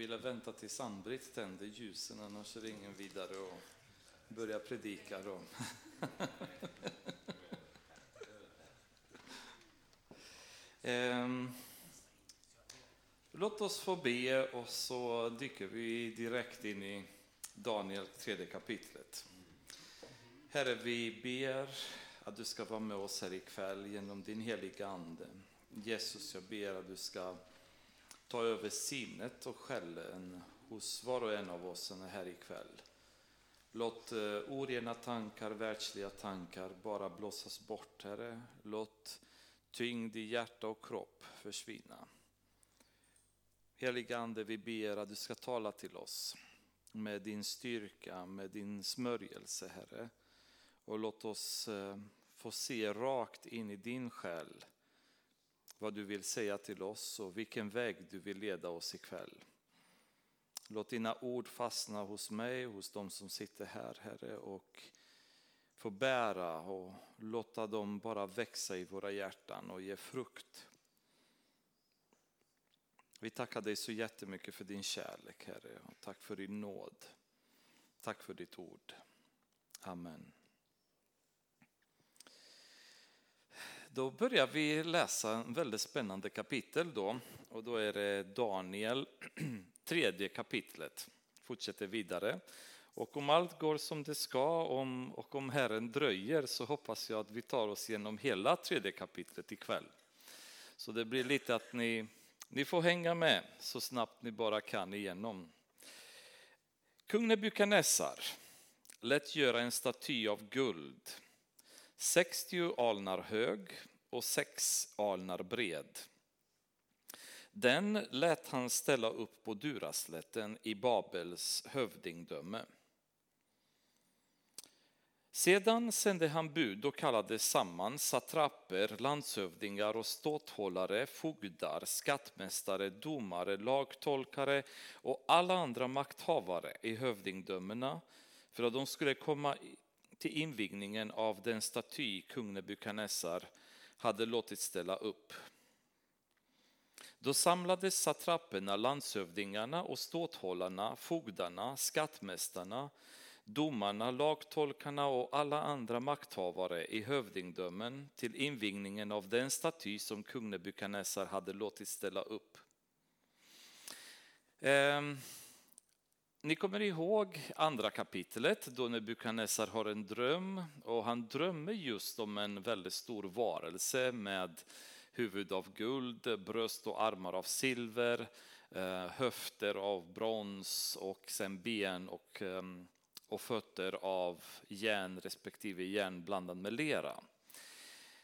ville vänta tills Ann-Britt tände ljusen, annars är det ingen vidare att börja predika då. Ehm, låt oss få be och så dyker vi direkt in i Daniel tredje kapitlet. Herre, vi ber att du ska vara med oss här ikväll genom din heliga Ande. Jesus, jag ber att du ska ta över sinnet och själen hos var och en av oss som är här ikväll. Låt eh, orena tankar, världsliga tankar bara blåsas bort, Herre. Låt tyngd i hjärta och kropp försvinna. Heliga Ande, vi ber att du ska tala till oss med din styrka, med din smörjelse, Herre. Och låt oss eh, få se rakt in i din själ vad du vill säga till oss och vilken väg du vill leda oss ikväll. Låt dina ord fastna hos mig, hos de som sitter här, Herre, och få bära och låta dem bara växa i våra hjärtan och ge frukt. Vi tackar dig så jättemycket för din kärlek, Herre, och tack för din nåd. Tack för ditt ord. Amen. Då börjar vi läsa en väldigt spännande kapitel då. Och då är det Daniel, tredje kapitlet. Fortsätter vidare. Och om allt går som det ska om, och om Herren dröjer så hoppas jag att vi tar oss igenom hela tredje kapitlet ikväll. Så det blir lite att ni, ni får hänga med så snabbt ni bara kan igenom. Kung Nebukadnessar lät göra en staty av guld 60 alnar hög och 6 alnar bred. Den lät han ställa upp på Duraslätten i Babels hövdingdöme. Sedan sände han bud och kallade samman satrapper, landshövdingar och ståthållare, fogdar, skattmästare, domare, lagtolkare och alla andra makthavare i hövdingdömena för att de skulle komma till invigningen av den staty kung Nebukadnessar hade låtit ställa upp. Då samlades satrapperna, landshövdingarna och ståthållarna, fogdarna, skattmästarna, domarna, lagtolkarna och alla andra makthavare i hövdingdömen till invigningen av den staty som kung Nebukadnessar hade låtit ställa upp. Ehm. Ni kommer ihåg andra kapitlet då Nebukadnessar har en dröm och han drömmer just om en väldigt stor varelse med huvud av guld, bröst och armar av silver, eh, höfter av brons och sen ben och, ehm, och fötter av järn respektive järn blandad med lera.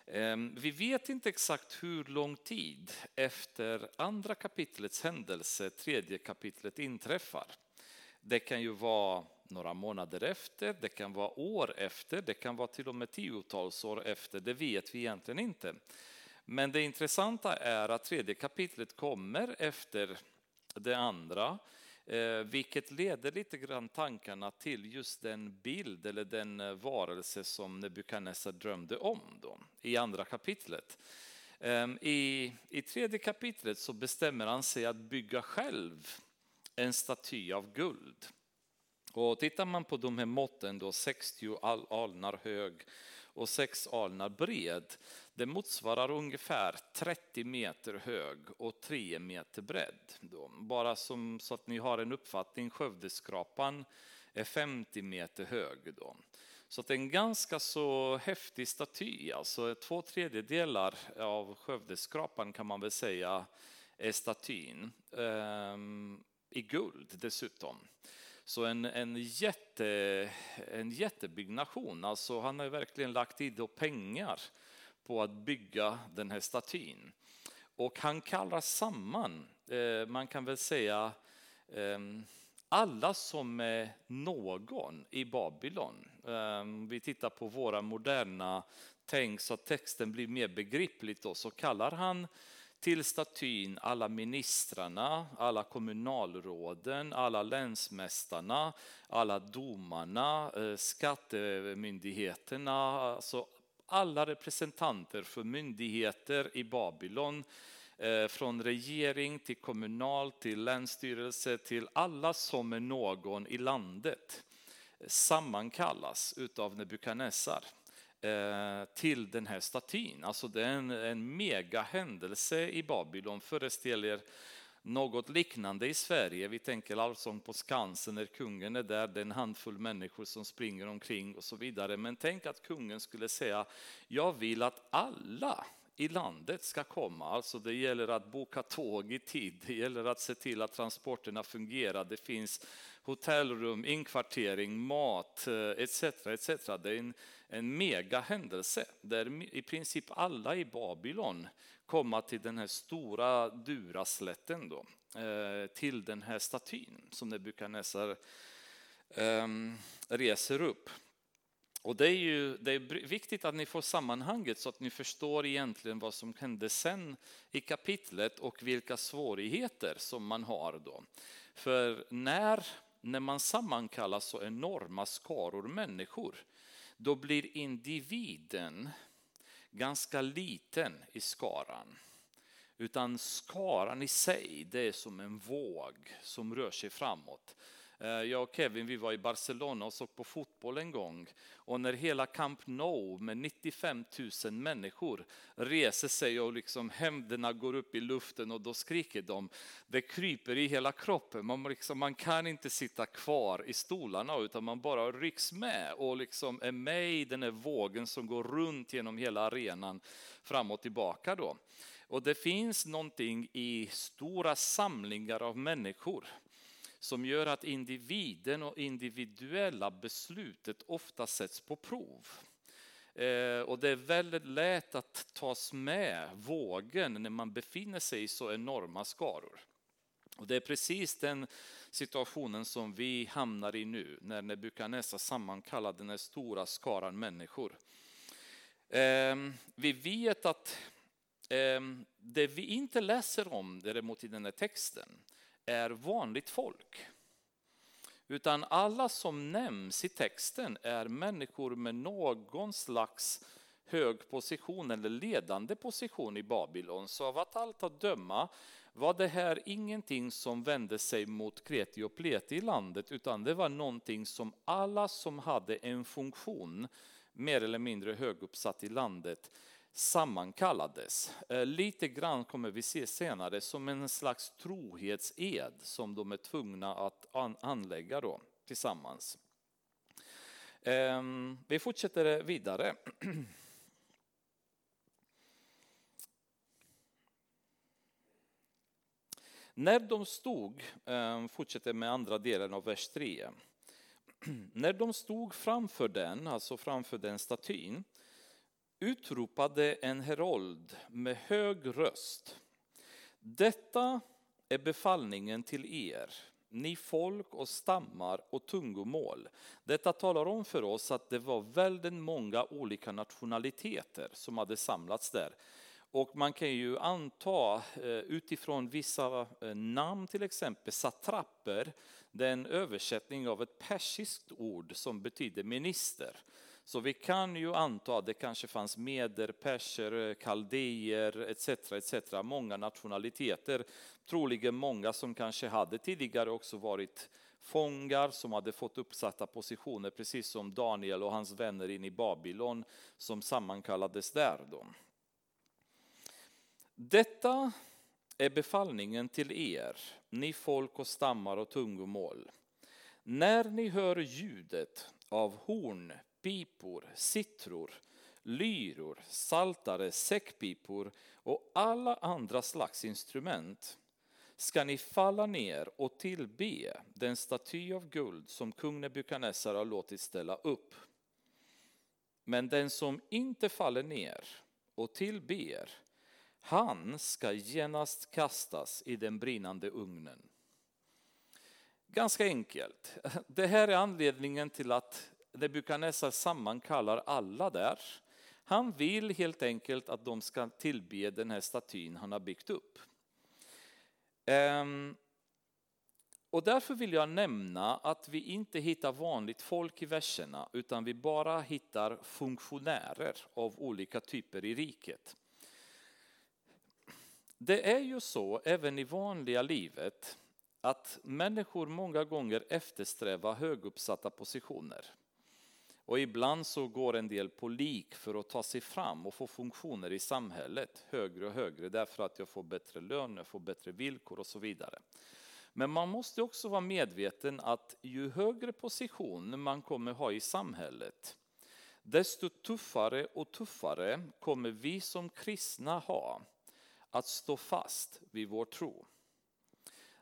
Ehm, vi vet inte exakt hur lång tid efter andra kapitlets händelse tredje kapitlet inträffar. Det kan ju vara några månader efter, det kan vara år efter, det kan vara till och med tiotals år efter, det vet vi egentligen inte. Men det intressanta är att tredje kapitlet kommer efter det andra, eh, vilket leder lite grann tankarna till just den bild eller den eh, varelse som Nebukadnessar drömde om då, i andra kapitlet. Ehm, I, I tredje kapitlet så bestämmer han sig att bygga själv en staty av guld. Och tittar man på de här måtten, då 60 alnar hög och 6 alnar bred, det motsvarar ungefär 30 meter hög och 3 meter bredd. Då. Bara som, så att ni har en uppfattning, Skövdeskrapan är 50 meter hög. Då. Så det är en ganska så häftig staty, alltså två tredjedelar av Skövdeskrapan kan man väl säga är statyn. Ehm, i guld dessutom. Så en, en, jätte, en jättebyggnation, alltså han har verkligen lagt tid och pengar på att bygga den här statyn. Och han kallar samman, eh, man kan väl säga eh, alla som är någon i Babylon. Eh, vi tittar på våra moderna tänk så att texten blir mer begripligt då, så kallar han till statyn alla ministrarna, alla kommunalråden, alla länsmästarna, alla domarna, eh, skattemyndigheterna, alltså alla representanter för myndigheter i Babylon eh, från regering till kommunal, till länsstyrelse, till alla som är någon i landet sammankallas utav Nebukadnessar. Eh, till den här statyn. Alltså det är en, en mega händelse i Babylon, Föreställ er något liknande i Sverige. Vi tänker Allsång på Skansen när kungen är där, det är en handfull människor som springer omkring och så vidare. Men tänk att kungen skulle säga, jag vill att alla i landet ska komma. Alltså det gäller att boka tåg i tid, det gäller att se till att transporterna fungerar. Det finns hotellrum, inkvartering, mat eh, etc. etc. Det är en, en megahändelse där i princip alla i Babylon kommer till den här stora Duraslätten då, eh, till den här statyn som Nebukadnessar ehm, reser upp. Och det är ju det är viktigt att ni får sammanhanget så att ni förstår egentligen vad som hände sen i kapitlet och vilka svårigheter som man har då. För när, när man sammankallar så enorma skaror människor, då blir individen ganska liten i skaran. Utan skaran i sig, det är som en våg som rör sig framåt. Eh, jag och Kevin vi var i Barcelona och såg på fotboll en gång. Och när hela Camp Nou med 95 000 människor reser sig och liksom händerna går upp i luften och då skriker de. Det kryper i hela kroppen. Man, liksom, man kan inte sitta kvar i stolarna utan man bara rycks med och liksom är med i den här vågen som går runt genom hela arenan fram och tillbaka. Då. Och det finns någonting i stora samlingar av människor som gör att individen och individuella beslutet ofta sätts på prov. Eh, och det är väldigt lätt att tas med vågen när man befinner sig i så enorma skaror. Och det är precis den situationen som vi hamnar i nu när Nebukadnessar sammankallar den här stora skaran människor. Ehm, vi vet att ehm, det vi inte läser om däremot i den här texten är vanligt folk. Utan alla som nämns i texten är människor med någon slags hög position eller ledande position i Babylon. Så av att allt att döma var det här ingenting som vände sig mot kreti och pleti i landet utan det var någonting som alla som hade en funktion mer eller mindre höguppsatt i landet sammankallades. Eh, lite grann kommer vi se senare som en slags trohetsed som de är tvungna att anlägga då, tillsammans. Ehm, vi fortsätter vidare. När de stod, ehm, fortsätter med andra delen av vers 3. När de stod framför den, alltså framför den statyn, utropade en herold med hög röst. Detta är befallningen till er, ni folk och stammar och tungomål. Detta talar om för oss att det var väldigt många olika nationaliteter som hade samlats där. Och man kan ju anta eh, utifrån vissa eh, namn, till exempel satrapper, det är en översättning av ett persiskt ord som betyder minister. Så vi kan ju anta att det kanske fanns meder, perser, kaldéer etc. etc. Många nationaliteter, troligen många som kanske hade tidigare också varit fångar som hade fått uppsatta positioner, precis som Daniel och hans vänner in i Babylon som sammankallades där. Då. Detta är befallningen till er, ni folk och stammar och tungomål. När ni hör ljudet av horn, pipor, citror, lyror, saltare, säckpipor och alla andra slags instrument ska ni falla ner och tillbe den staty av guld som kung Nebukadnessar har låtit ställa upp. Men den som inte faller ner och tillber, han ska genast kastas i den brinnande ugnen. Ganska enkelt. Det här är anledningen till att Nebukadnessar sammankallar alla där. Han vill helt enkelt att de ska tillbe den här statyn han har byggt upp. Ehm, och därför vill jag nämna att vi inte hittar vanligt folk i verserna utan vi bara hittar funktionärer av olika typer i riket. Det är ju så även i vanliga livet att människor många gånger eftersträvar höguppsatta positioner. Och ibland så går en del på lik för att ta sig fram och få funktioner i samhället högre och högre därför att jag får bättre lön, jag får bättre villkor och så vidare. Men man måste också vara medveten att ju högre position man kommer ha i samhället desto tuffare och tuffare kommer vi som kristna ha att stå fast vid vår tro.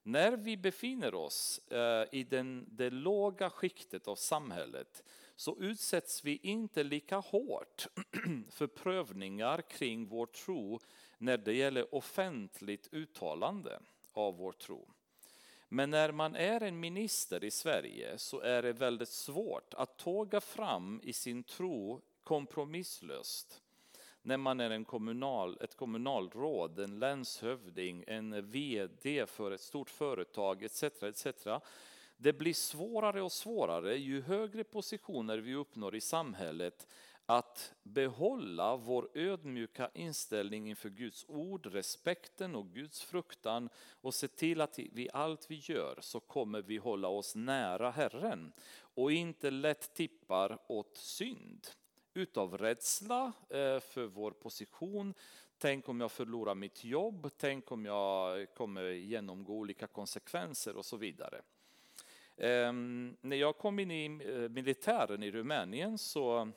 När vi befinner oss eh, i den, det låga skiktet av samhället så utsätts vi inte lika hårt för prövningar kring vår tro när det gäller offentligt uttalande av vår tro. Men när man är en minister i Sverige så är det väldigt svårt att tåga fram i sin tro kompromisslöst. När man är en kommunal, ett kommunalråd, en länshövding, en VD för ett stort företag etc. etc. Det blir svårare och svårare ju högre positioner vi uppnår i samhället att behålla vår ödmjuka inställning inför Guds ord, respekten och Guds fruktan och se till att vi allt vi gör så kommer vi hålla oss nära Herren och inte lätt tippar åt synd utav rädsla eh, för vår position. Tänk om jag förlorar mitt jobb, tänk om jag kommer genomgå olika konsekvenser och så vidare. Ehm, när jag kom in i eh, militären i Rumänien så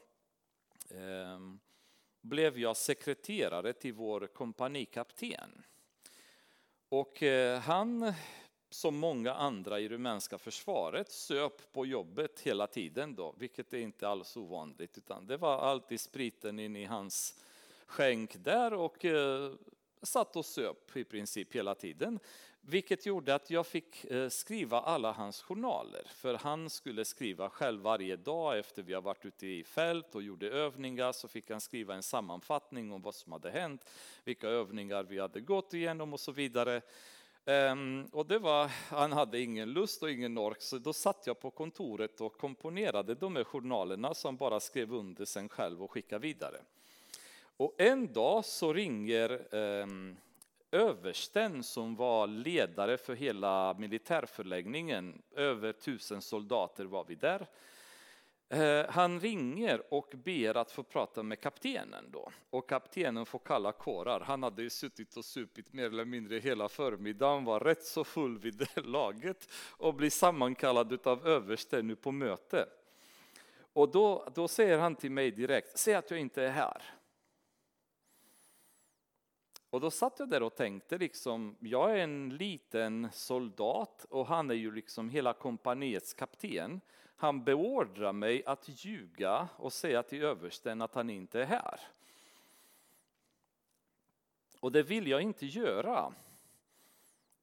ehm, blev jag sekreterare till vår kompanikapten. Och eh, han, som många andra i rumänska försvaret, söp på jobbet hela tiden då, vilket är inte alls ovanligt, utan det var alltid spriten in i hans skänk där och eh, satt och söp i princip hela tiden. Vilket gjorde att jag fick eh, skriva alla hans journaler. För han skulle skriva själv varje dag efter vi har varit ute i fält och gjorde övningar så fick han skriva en sammanfattning om vad som hade hänt, vilka övningar vi hade gått igenom och så vidare. Ehm, och det var, han hade ingen lust och ingen ork så då satt jag på kontoret och komponerade de här journalerna som bara skrev under sen själv och skickade vidare. Och en dag så ringer ehm, översten som var ledare för hela militärförläggningen, över tusen soldater var vi där. Eh, han ringer och ber att få prata med kaptenen då. Och kaptenen får kalla kårar. Han hade ju suttit och supit mer eller mindre hela förmiddagen, var rätt så full vid det laget och blir sammankallad av översten nu på möte. Och då, då säger han till mig direkt, säg att jag inte är här. Och då satt jag där och tänkte liksom, jag är en liten soldat och han är ju liksom hela kompaniets kapten. Han beordrar mig att ljuga och säga till översten att han inte är här. Och det vill jag inte göra.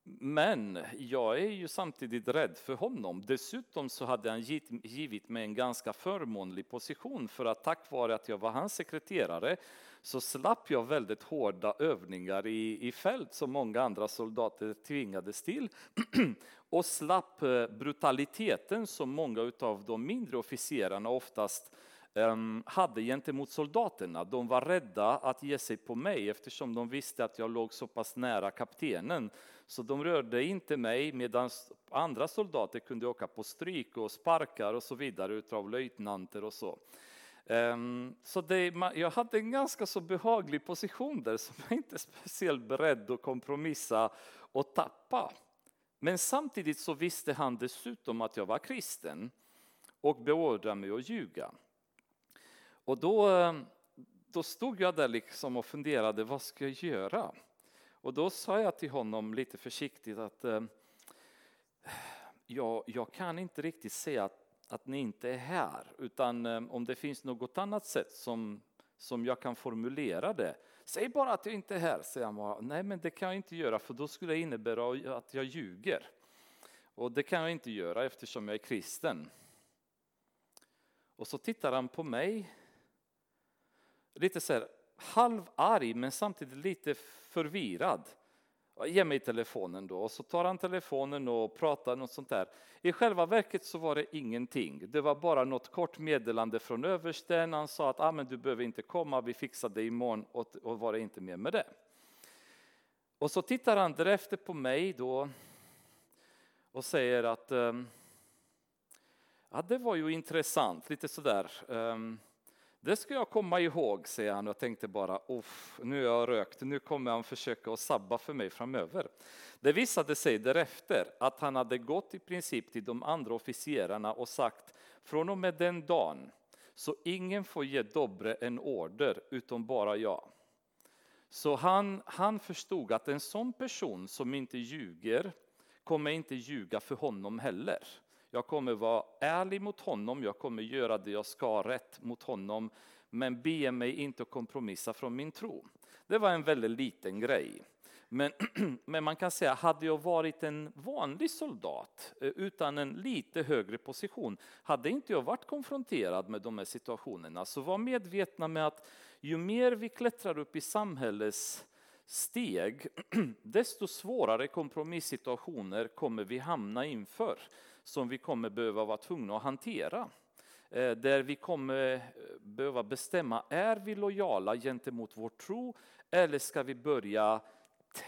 Men jag är ju samtidigt rädd för honom. Dessutom så hade han givit mig en ganska förmånlig position för att tack vare att jag var hans sekreterare så slapp jag väldigt hårda övningar i, i fält som många andra soldater tvingades till och slapp eh, brutaliteten som många av de mindre officerarna oftast ehm, hade gentemot soldaterna. De var rädda att ge sig på mig eftersom de visste att jag låg så pass nära kaptenen. Så de rörde inte mig medan andra soldater kunde åka på stryk och sparkar och så vidare utav löjtnanter och så. Ehm, så det, jag hade en ganska så behaglig position där som jag inte är speciellt beredd att kompromissa och tappa. Men samtidigt så visste han dessutom att jag var kristen och beordrade mig att ljuga. Och då, ehm, då stod jag där liksom och funderade, vad ska jag göra? Och då sa jag till honom lite försiktigt att ehm, jag, jag kan inte riktigt säga att att ni inte är här, utan eh, om det finns något annat sätt som, som jag kan formulera det. Säg bara att jag inte är här, säger han bara. Nej, men det kan jag inte göra, för då skulle det innebära att jag ljuger. Och det kan jag inte göra eftersom jag är kristen. Och så tittar han på mig, lite så här halvarg men samtidigt lite förvirrad. Ge mig telefonen då. Och så tar han telefonen och pratar något sånt där. I själva verket så var det ingenting. Det var bara något kort meddelande från översten. Han sa att ah, men du behöver inte komma, vi fixar det imorgon och, och var det inte mer med det. Och så tittar han därefter på mig då och säger att ehm, ja, det var ju intressant, lite sådär. Um, det ska jag komma ihåg, säger han. Jag tänkte bara, nu är jag rökt, nu kommer han försöka att sabba för mig framöver. Det visade sig därefter att han hade gått i princip till de andra officerarna och sagt, från och med den dagen, så ingen får ge Dobre en order utom bara jag. Så han, han förstod att en sån person som inte ljuger kommer inte ljuga för honom heller. Jag kommer vara ärlig mot honom, jag kommer göra det jag ska rätt mot honom, men be mig inte att kompromissa från min tro. Det var en väldigt liten grej. Men, men man kan säga, hade jag varit en vanlig soldat eh, utan en lite högre position, hade inte jag varit konfronterad med de här situationerna. Så var medvetna med att ju mer vi klättrar upp i samhällets steg, desto svårare kompromissituationer kommer vi hamna inför som vi kommer behöva vara tvungna att hantera. Eh, där vi kommer eh, behöva bestämma, är vi lojala gentemot vår tro eller ska vi börja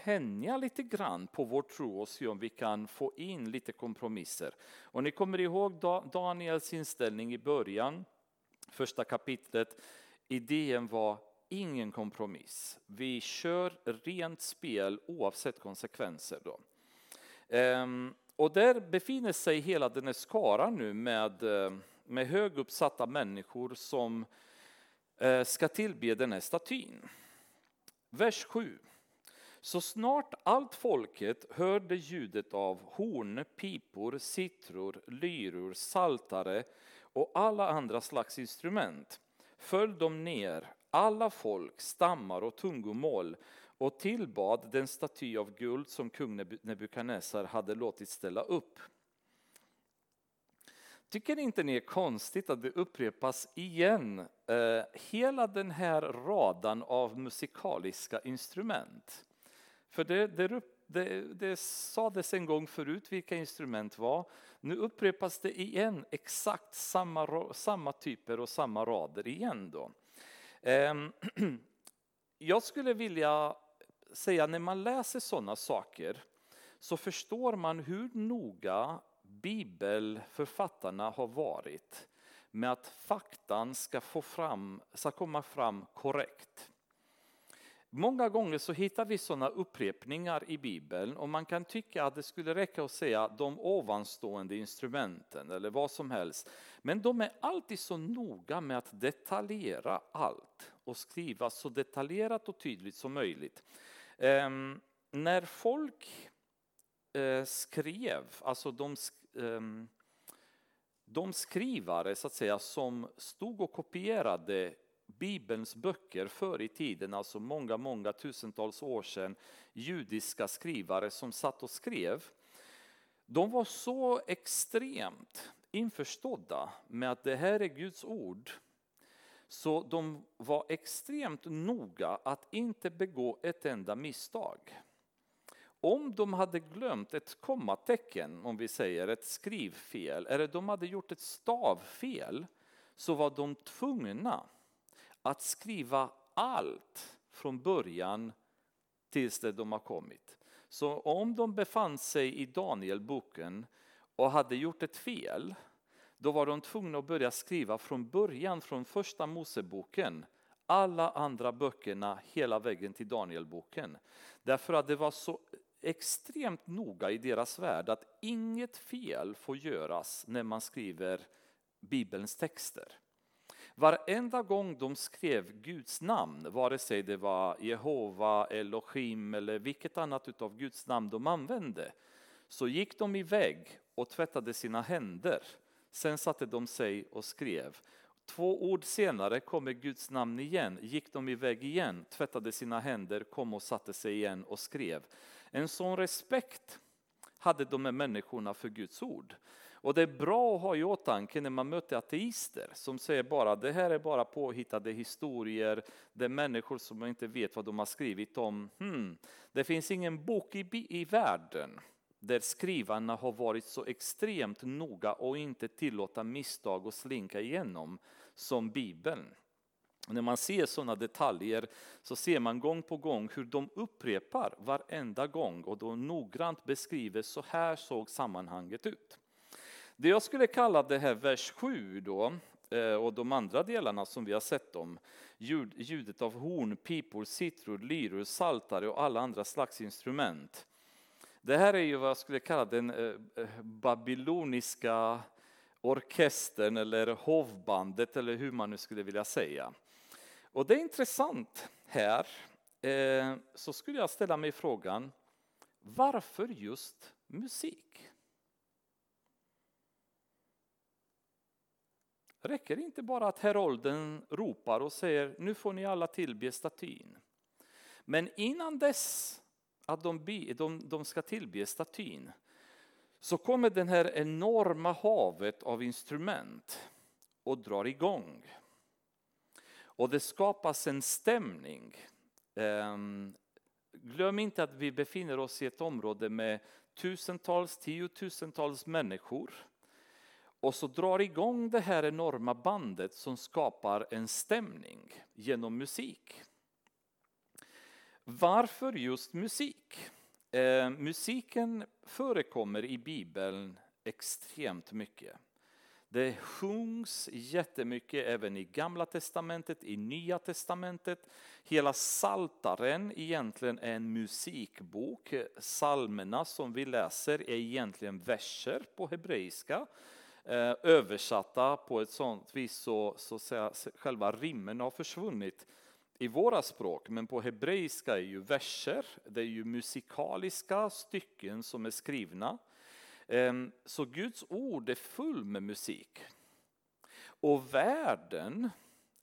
tänja lite grann på vår tro och se om vi kan få in lite kompromisser. Och ni kommer ihåg Daniels inställning i början, första kapitlet. Idén var ingen kompromiss. Vi kör rent spel oavsett konsekvenser. Då. Ehm, och där befinner sig hela den här skaran nu med, eh, med höguppsatta människor som eh, ska tillbe den här statyn. Vers 7. Så snart allt folket hörde ljudet av horn, pipor, sitror, lyror, saltare och alla andra slags instrument föll de ner, alla folk, stammar och tungomål och tillbad den staty av guld som kung Nebukadnessar hade låtit ställa upp. Tycker inte ni är konstigt att det upprepas igen, eh, hela den här radan av musikaliska instrument? För det, det, det, det sades en gång förut vilka instrument var. Nu upprepas det igen, exakt samma, samma typer och samma rader igen. Då. Eh, jag skulle vilja säga när man läser sådana saker så förstår man hur noga bibelförfattarna har varit med att faktan ska, få fram, ska komma fram korrekt. Många gånger så hittar vi sådana upprepningar i Bibeln och man kan tycka att det skulle räcka att säga de ovanstående instrumenten eller vad som helst. Men de är alltid så noga med att detaljera allt och skriva så detaljerat och tydligt som möjligt. Ehm, när folk eh, skrev, alltså de, ehm, de skrivare så att säga som stod och kopierade Bibelns böcker förr i tiden, alltså många, många tusentals år sedan, judiska skrivare som satt och skrev, de var så extremt införstådda med att det här är Guds ord så de var extremt noga att inte begå ett enda misstag. Om de hade glömt ett kommatecken, om vi säger ett skrivfel, eller de hade gjort ett stavfel, så var de tvungna att skriva allt från början tills det de har kommit. Så om de befann sig i Danielboken och hade gjort ett fel då var de tvungna att börja skriva från början, från första Moseboken, alla andra böckerna hela vägen till Danielboken. Därför att det var så extremt noga i deras värld att inget fel får göras när man skriver Bibelns texter. Varenda gång de skrev Guds namn, vare sig det var Jehova, Elohim eller vilket annat utav Guds namn de använde, så gick de iväg och tvättade sina händer Sen satte de sig och skrev. Två ord senare kommer Guds namn igen, gick de iväg igen, tvättade sina händer, kom och satte sig igen och skrev. En sån respekt hade de här människorna för Guds ord. Och det är bra att ha i åtanke när man möter ateister som säger bara det här är bara påhittade historier, det är människor som inte vet vad de har skrivit om. Hmm, det finns ingen bok i, i världen där skrivarna har varit så extremt noga och inte tillåta misstag att slinka igenom som Bibeln. När man ser sådana detaljer så ser man gång på gång hur de upprepar varenda gång och då noggrant beskriver så här såg sammanhanget ut. Det jag skulle kalla det här vers 7 då, eh, och de andra delarna som vi har sett om, ljudet av horn, pipor, sitror, lyror, saltare och alla andra slags instrument. Det här är ju vad jag skulle kalla den eh, eh, babyloniska orkestern eller hovbandet eller hur man nu skulle vilja säga. Och det är intressant här, eh, så skulle jag ställa mig frågan, varför just musik? räcker det inte bara att herolden ropar och säger nu får ni alla tillbe statyn. Men innan dess att de, be, de, de ska tillbe statyn så kommer den här enorma havet av instrument och drar igång. Och det skapas en stämning. Ehm, glöm inte att vi befinner oss i ett område med tusentals, tiotusentals människor och så drar igång det här enorma bandet som skapar en stämning genom musik. Varför just musik? Eh, musiken förekommer i Bibeln extremt mycket. Det sjungs jättemycket även i Gamla Testamentet, i Nya Testamentet. Hela Saltaren egentligen är en musikbok. Salmerna som vi läser är egentligen verser på hebreiska eh, översatta på ett sånt vis så, så säga, själva rimmen har försvunnit i våra språk, men på hebreiska är ju verser, det är ju musikaliska stycken som är skrivna. Ehm, så Guds ord är full med musik. Och världen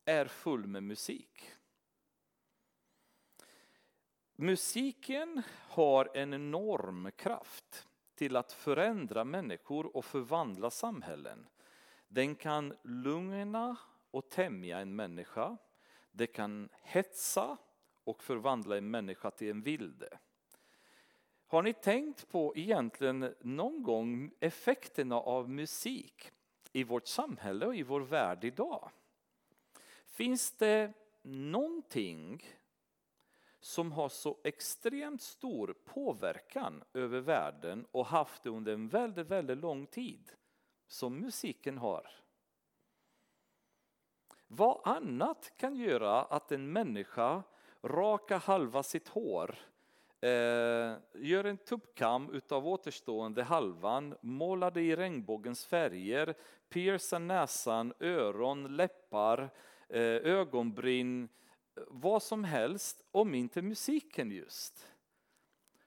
är full med musik. Musiken har en enorm kraft till att förändra människor och förvandla samhällen. Den kan lugna och tämja en människa. Det kan hetsa och förvandla en människa till en vilde. Har ni tänkt på egentligen någon gång effekterna av musik i vårt samhälle och i vår värld idag? Finns det någonting som har så extremt stor påverkan över världen och haft det under en väldigt, väldigt lång tid som musiken har. Vad annat kan göra att en människa rakar halva sitt hår, eh, gör en tuppkam utav återstående halvan, målar det i regnbågens färger, piercar näsan, öron, läppar, eh, ögonbryn, vad som helst om inte musiken just.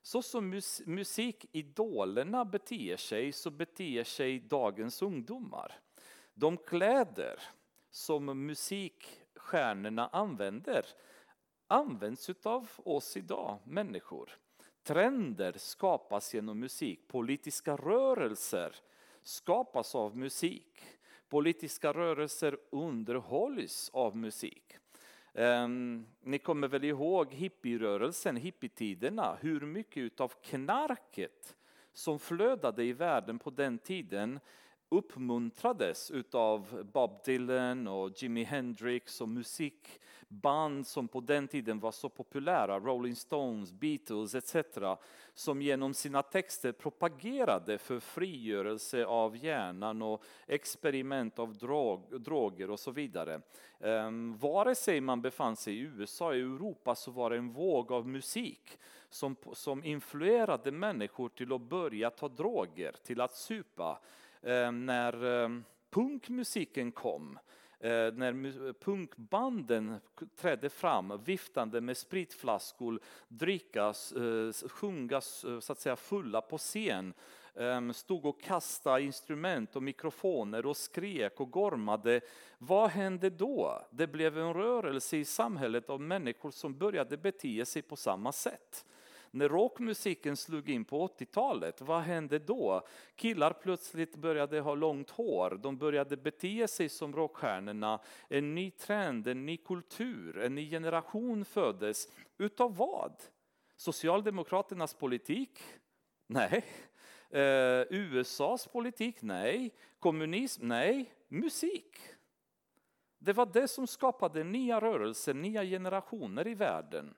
Så som mus musikidolerna beter sig så beter sig dagens ungdomar. De kläder som musikstjärnorna använder används av oss idag, människor. Trender skapas genom musik, politiska rörelser skapas av musik. Politiska rörelser underhålls av musik. Um, ni kommer väl ihåg hippierörelsen, hippietiderna, hur mycket av knarket som flödade i världen på den tiden uppmuntrades utav Bob Dylan och Jimi Hendrix och musikband som på den tiden var så populära, Rolling Stones, Beatles etc. som genom sina texter propagerade för frigörelse av hjärnan och experiment av drog, droger och så vidare. Um, vare sig man befann sig i USA eller Europa så var det en våg av musik som, som influerade människor till att börja ta droger, till att supa. Eh, när eh, punkmusiken kom, eh, när punkbanden trädde fram viftande med spritflaskor, drickas, sjungas så att säga fulla på scen, stod och kastade instrument och mikrofoner och skrek och gormade. Vad hände då? Det blev en rörelse i samhället av människor som började bete sig på samma sätt. När rockmusiken slog in på 80-talet, vad hände då? Killar plötsligt började ha långt hår, de började bete sig som rockstjärnorna. En ny trend, en ny kultur, en ny generation föddes. Utav vad? Socialdemokraternas politik? Nej. Eh, USAs politik? Nej. Kommunism? Nej. Musik. Det var det som skapade nya rörelser, nya generationer i världen.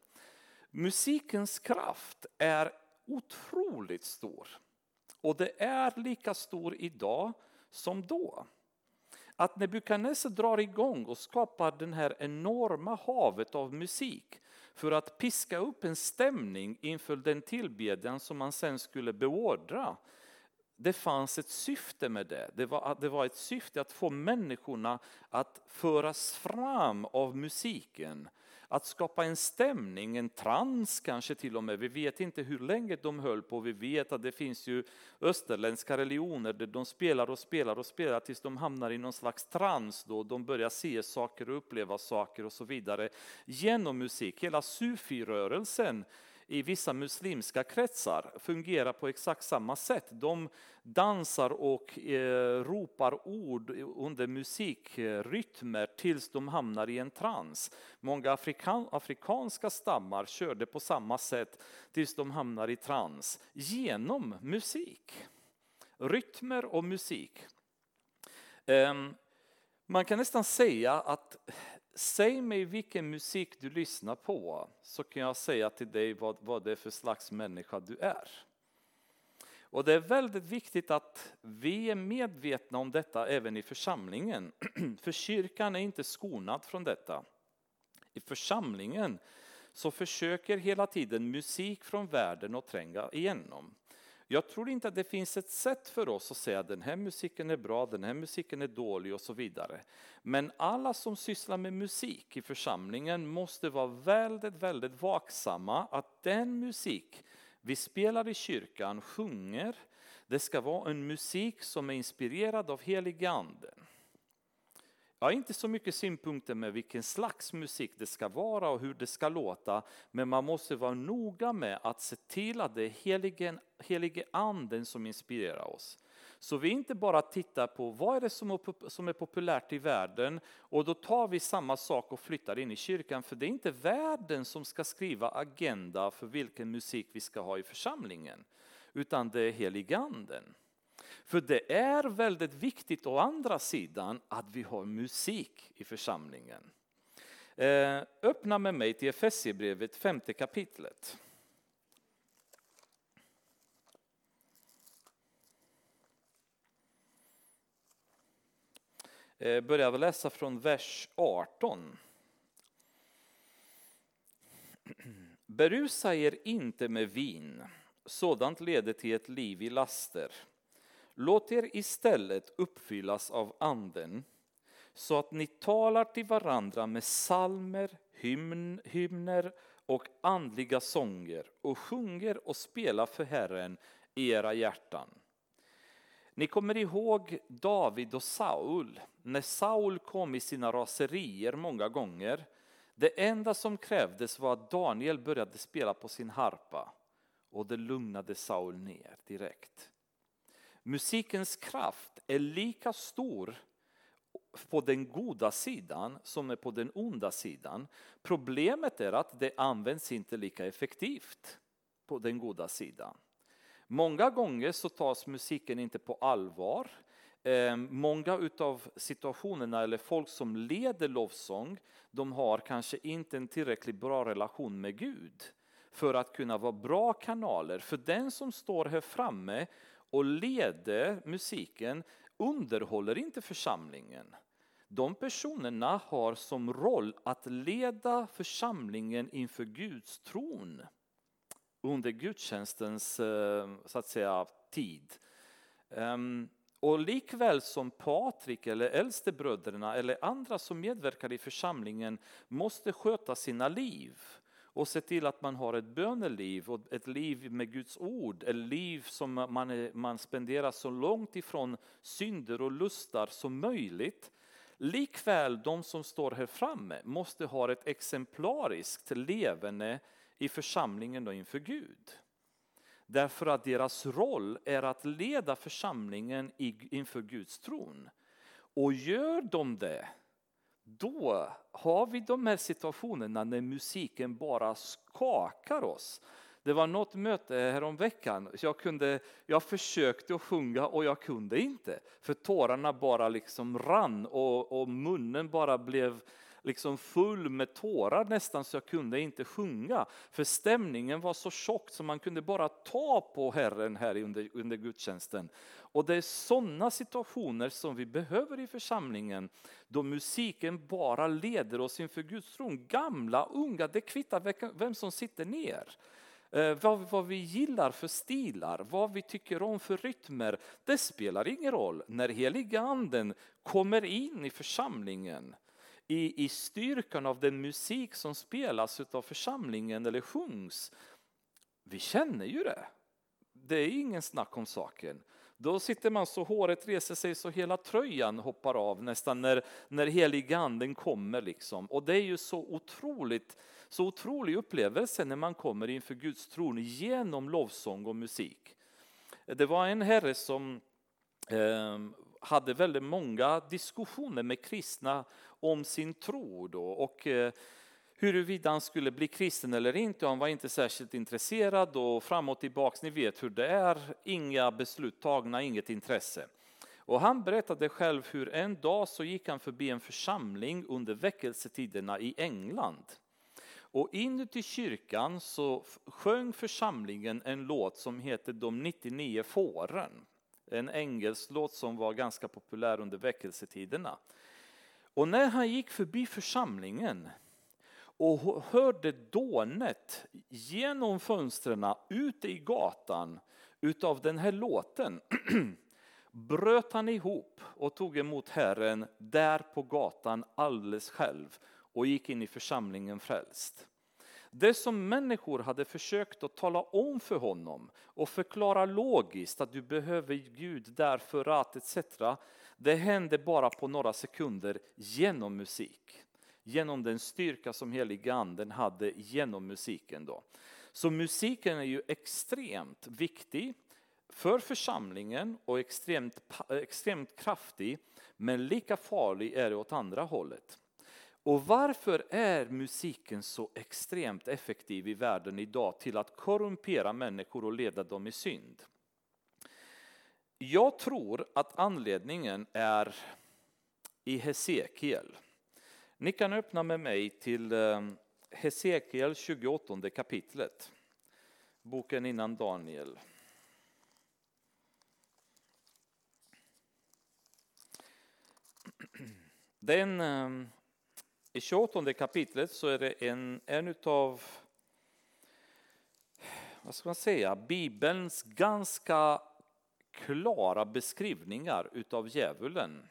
Musikens kraft är otroligt stor. Och det är lika stor idag som då. Att Nebukadnessar drar igång och skapar det här enorma havet av musik för att piska upp en stämning inför den tillbedjan som man sen skulle beordra. Det fanns ett syfte med det. Det var, det var ett syfte att få människorna att föras fram av musiken att skapa en stämning, en trans kanske till och med. Vi vet inte hur länge de höll på. Vi vet att det finns ju österländska religioner där de spelar och spelar och spelar tills de hamnar i någon slags trans. Då. De börjar se saker och uppleva saker och så vidare genom musik. Hela sufi-rörelsen i vissa muslimska kretsar fungerar på exakt samma sätt. De dansar och eh, ropar ord under musikrytmer tills de hamnar i en trans. Många afrikan, afrikanska stammar körde på samma sätt tills de hamnar i trans genom musik. Rytmer och musik. Eh, man kan nästan säga att Säg mig vilken musik du lyssnar på så kan jag säga till dig vad, vad det är för slags människa du är. Och det är väldigt viktigt att vi är medvetna om detta även i församlingen. För kyrkan är inte skonad från detta. I församlingen så försöker hela tiden musik från världen att tränga igenom. Jag tror inte att det finns ett sätt för oss att säga att den här musiken är bra, den här musiken är dålig och så vidare. Men alla som sysslar med musik i församlingen måste vara väldigt, väldigt vaksamma att den musik vi spelar i kyrkan, sjunger, det ska vara en musik som är inspirerad av heliganden. Jag har inte så mycket synpunkter med vilken slags musik det ska vara och hur det ska låta, men man måste vara noga med att se till att det är heligen, helige anden som inspirerar oss. Så vi inte bara tittar på vad är det som är populärt i världen och då tar vi samma sak och flyttar in i kyrkan. För det är inte världen som ska skriva agenda för vilken musik vi ska ha i församlingen. Utan det är heliganden. För det är väldigt viktigt å andra sidan att vi har musik i församlingen. Eh, öppna med mig till Efesierbrevet femte kapitlet. Eh, börjar läsa från vers 18. Berusa er inte med vin, sådant leder till ett liv i laster. Låt er istället uppfyllas av anden så att ni talar till varandra med salmer, hymn, hymner och andliga sånger och sjunger och spelar för Herren i era hjärtan. Ni kommer ihåg David och Saul. När Saul kom i sina raserier många gånger. Det enda som krävdes var att Daniel började spela på sin harpa och det lugnade Saul ner direkt. Musikens kraft är lika stor på den goda sidan som är på den onda sidan. Problemet är att det används inte lika effektivt på den goda sidan. Många gånger så tas musiken inte på allvar. Ehm, många av situationerna eller folk som leder lovsång, de har kanske inte en tillräckligt bra relation med Gud för att kunna vara bra kanaler. För den som står här framme och leder musiken underhåller inte församlingen. De personerna har som roll att leda församlingen inför Guds tron under gudstjänstens eh, så att säga, tid. Ehm, och likväl som Patrik eller äldstebröderna eller andra som medverkar i församlingen måste sköta sina liv och se till att man har ett böneliv och ett liv med Guds ord, ett liv som man, är, man spenderar så långt ifrån synder och lustar som möjligt. Likväl de som står här framme måste ha ett exemplariskt levande i församlingen och inför Gud. Därför att deras roll är att leda församlingen inför Guds tron. Och gör de det då har vi de här situationerna när musiken bara skakar oss. Det var något möte häromveckan. Jag, kunde, jag försökte att sjunga och jag kunde inte. För tårarna bara liksom rann och, och munnen bara blev liksom full med tårar nästan så jag kunde inte sjunga. För stämningen var så tjock så man kunde bara ta på Herren här under, under gudstjänsten. Och det är sådana situationer som vi behöver i församlingen. Då musiken bara leder oss inför Guds tron. Gamla, unga, det kvittar vem som sitter ner. Eh, vad, vad, vi gillar för stilar, vad vi tycker om för rytmer, det spelar ingen roll. När heliga anden kommer in i församlingen i, i styrkan av den musik som spelas av församlingen eller sjungs. Vi känner ju det. Det är ingen snack om saken. Då sitter man så håret reser sig så hela tröjan hoppar av nästan när, när heliganden kommer. Liksom. Och det är ju så otroligt så otrolig upplevelse när man kommer inför Guds tron genom lovsång och musik. Det var en herre som eh, hade väldigt många diskussioner med kristna om sin tro då, och eh, huruvida han skulle bli kristen eller inte. Han var inte särskilt intresserad och fram och tillbaka, ni vet hur det är, inga beslut tagna, inget intresse. Och han berättade själv hur en dag så gick han förbi en församling under väckelsetiderna i England. Och inuti kyrkan så sjöng församlingen en låt som heter De 99 fåren. En engelsk låt som var ganska populär under väckelsetiderna. Och när han gick förbi församlingen och hörde dånet genom fönstren ute i gatan utav den här låten bröt han ihop och tog emot Herren där på gatan alldeles själv och gick in i församlingen frälst. Det som människor hade försökt att tala om för honom och förklara logiskt att du behöver Gud därför att etc. Det hände bara på några sekunder genom musik. Genom den styrka som heliga anden hade genom musiken. Då. Så musiken är ju extremt viktig för församlingen och extremt, extremt kraftig. Men lika farlig är det åt andra hållet. Och varför är musiken så extremt effektiv i världen idag till att korrumpera människor och leda dem i synd? Jag tror att anledningen är i Hesekiel. Ni kan öppna med mig till eh, Hesekiel 28 kapitlet. Boken innan Daniel. Den eh, i 28 kapitlet så är det en, en av vad ska man säga, Bibelns ganska klara beskrivningar utav djävulen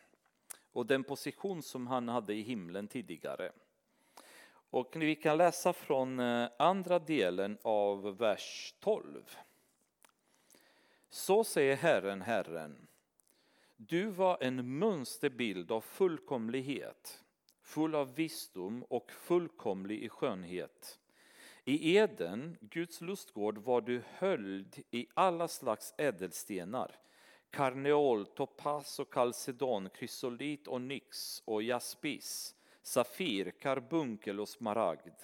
och den position som han hade i himlen tidigare. Och vi kan läsa från eh, andra delen av vers 12. Så säger Herren, Herren, du var en mönsterbild av fullkomlighet full av visdom och fullkomlig i skönhet. I Eden, Guds lustgård, var du höljd i alla slags ädelstenar. Karneol, topas och kalcedon, krysolit och nix och jaspis, safir, karbunkel och smaragd.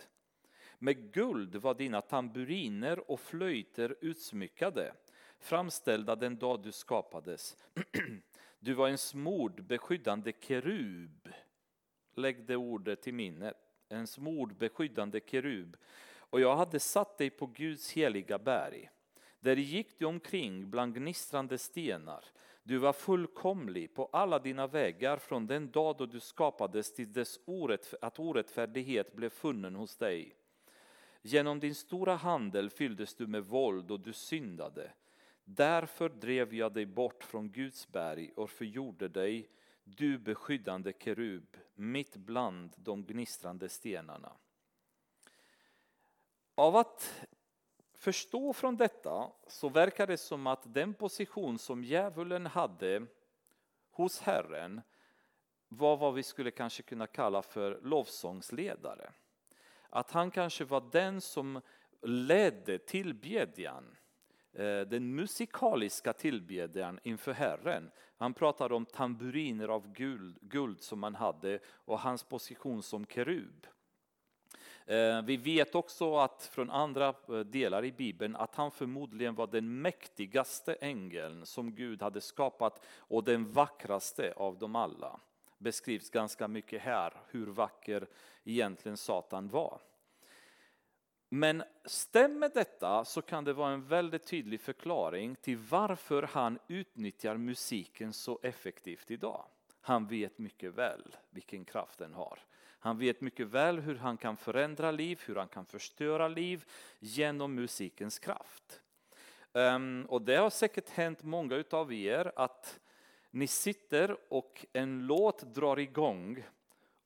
Med guld var dina tamburiner och flöjter utsmyckade, framställda den dag du skapades. Du var en smord beskyddande kerub Lägg det ordet till minnet. En smord beskyddande kerub. Och jag hade satt dig på Guds heliga berg. Där gick du omkring bland gnistrande stenar. Du var fullkomlig på alla dina vägar från den dag då du skapades till dess att orättfärdighet blev funnen hos dig. Genom din stora handel fylldes du med våld och du syndade. Därför drev jag dig bort från Guds berg och förgjorde dig du beskyddande kerub mitt bland de gnistrande stenarna. Av att förstå från detta så verkar det som att den position som djävulen hade hos Herren var vad vi skulle kanske kunna kalla för lovsångsledare. Att han kanske var den som ledde tillbedjan eh, den musikaliska tillbedjan inför Herren. Han pratade om tamburiner av guld, guld som han hade och hans position som kerub. Eh, vi vet också att från andra eh, delar i Bibeln att han förmodligen var den mäktigaste ängeln som Gud hade skapat och den vackraste av dem alla. Beskrivs ganska mycket här hur vacker egentligen Satan var. Men stämmer detta så kan det vara en väldigt tydlig förklaring till varför han utnyttjar musiken så effektivt idag. Han vet mycket väl vilken kraft den har. Han vet mycket väl hur han kan förändra liv, hur han kan förstöra liv genom musikens kraft. Ehm, och det har säkert hänt många av er att ni sitter och en låt drar igång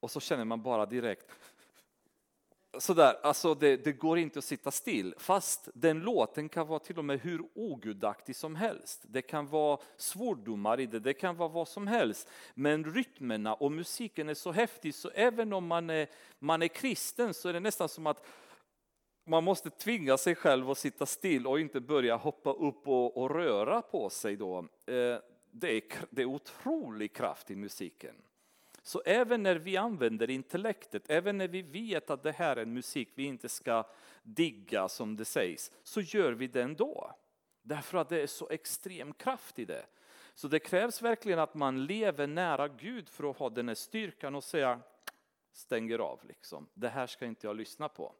och så känner man bara direkt sådär, alltså det, det, går inte att sitta still. Fast den låten kan vara till och med hur ogudaktig som helst. Det kan vara svordomar i det, det kan vara vad som helst. Men rytmerna och musiken är så häftig så även om man är, man är kristen så är det nästan som att man måste tvinga sig själv att sitta still och inte börja hoppa upp och, och röra på sig då. Eh, det är, det är otrolig kraft i musiken. Så även när vi använder intellektet, även när vi vet att det här är en musik vi inte ska digga som det sägs, så gör vi det ändå. Därför att det är så extrem kraft i det. Så det krävs verkligen att man lever nära Gud för att ha den här styrkan och säga stänger av liksom. Det här ska inte jag lyssna på.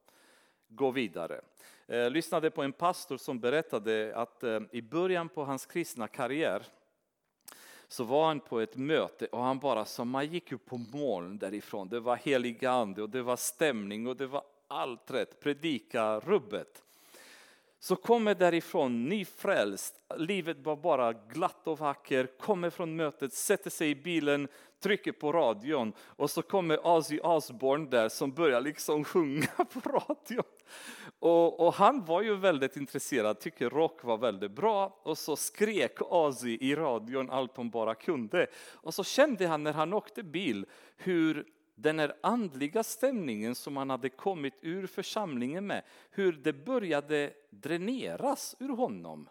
Gå vidare. Jag eh, lyssnade på en pastor som berättade att eh, i början på hans kristna karriär så var han på ett möte och han bara sa, man gick ju på moln därifrån. Det var helig ande och det var stämning och det var allt rätt, predika rubbet. Så kommer därifrån nyfrälst, livet var bara glatt och vackert, kommer från mötet, sätter sig i bilen, trycker på radion och så kommer Ozzy Osbourne där som börjar liksom sjunga på radion. Och, och, han var ju väldigt intresserad, tycker rock var väldigt bra och så skrek Ozzy i radion allt han bara kunde. Och så kände han när han åkte bil hur den här andliga stämningen som han hade kommit ur församlingen med, hur det började dräneras ur honom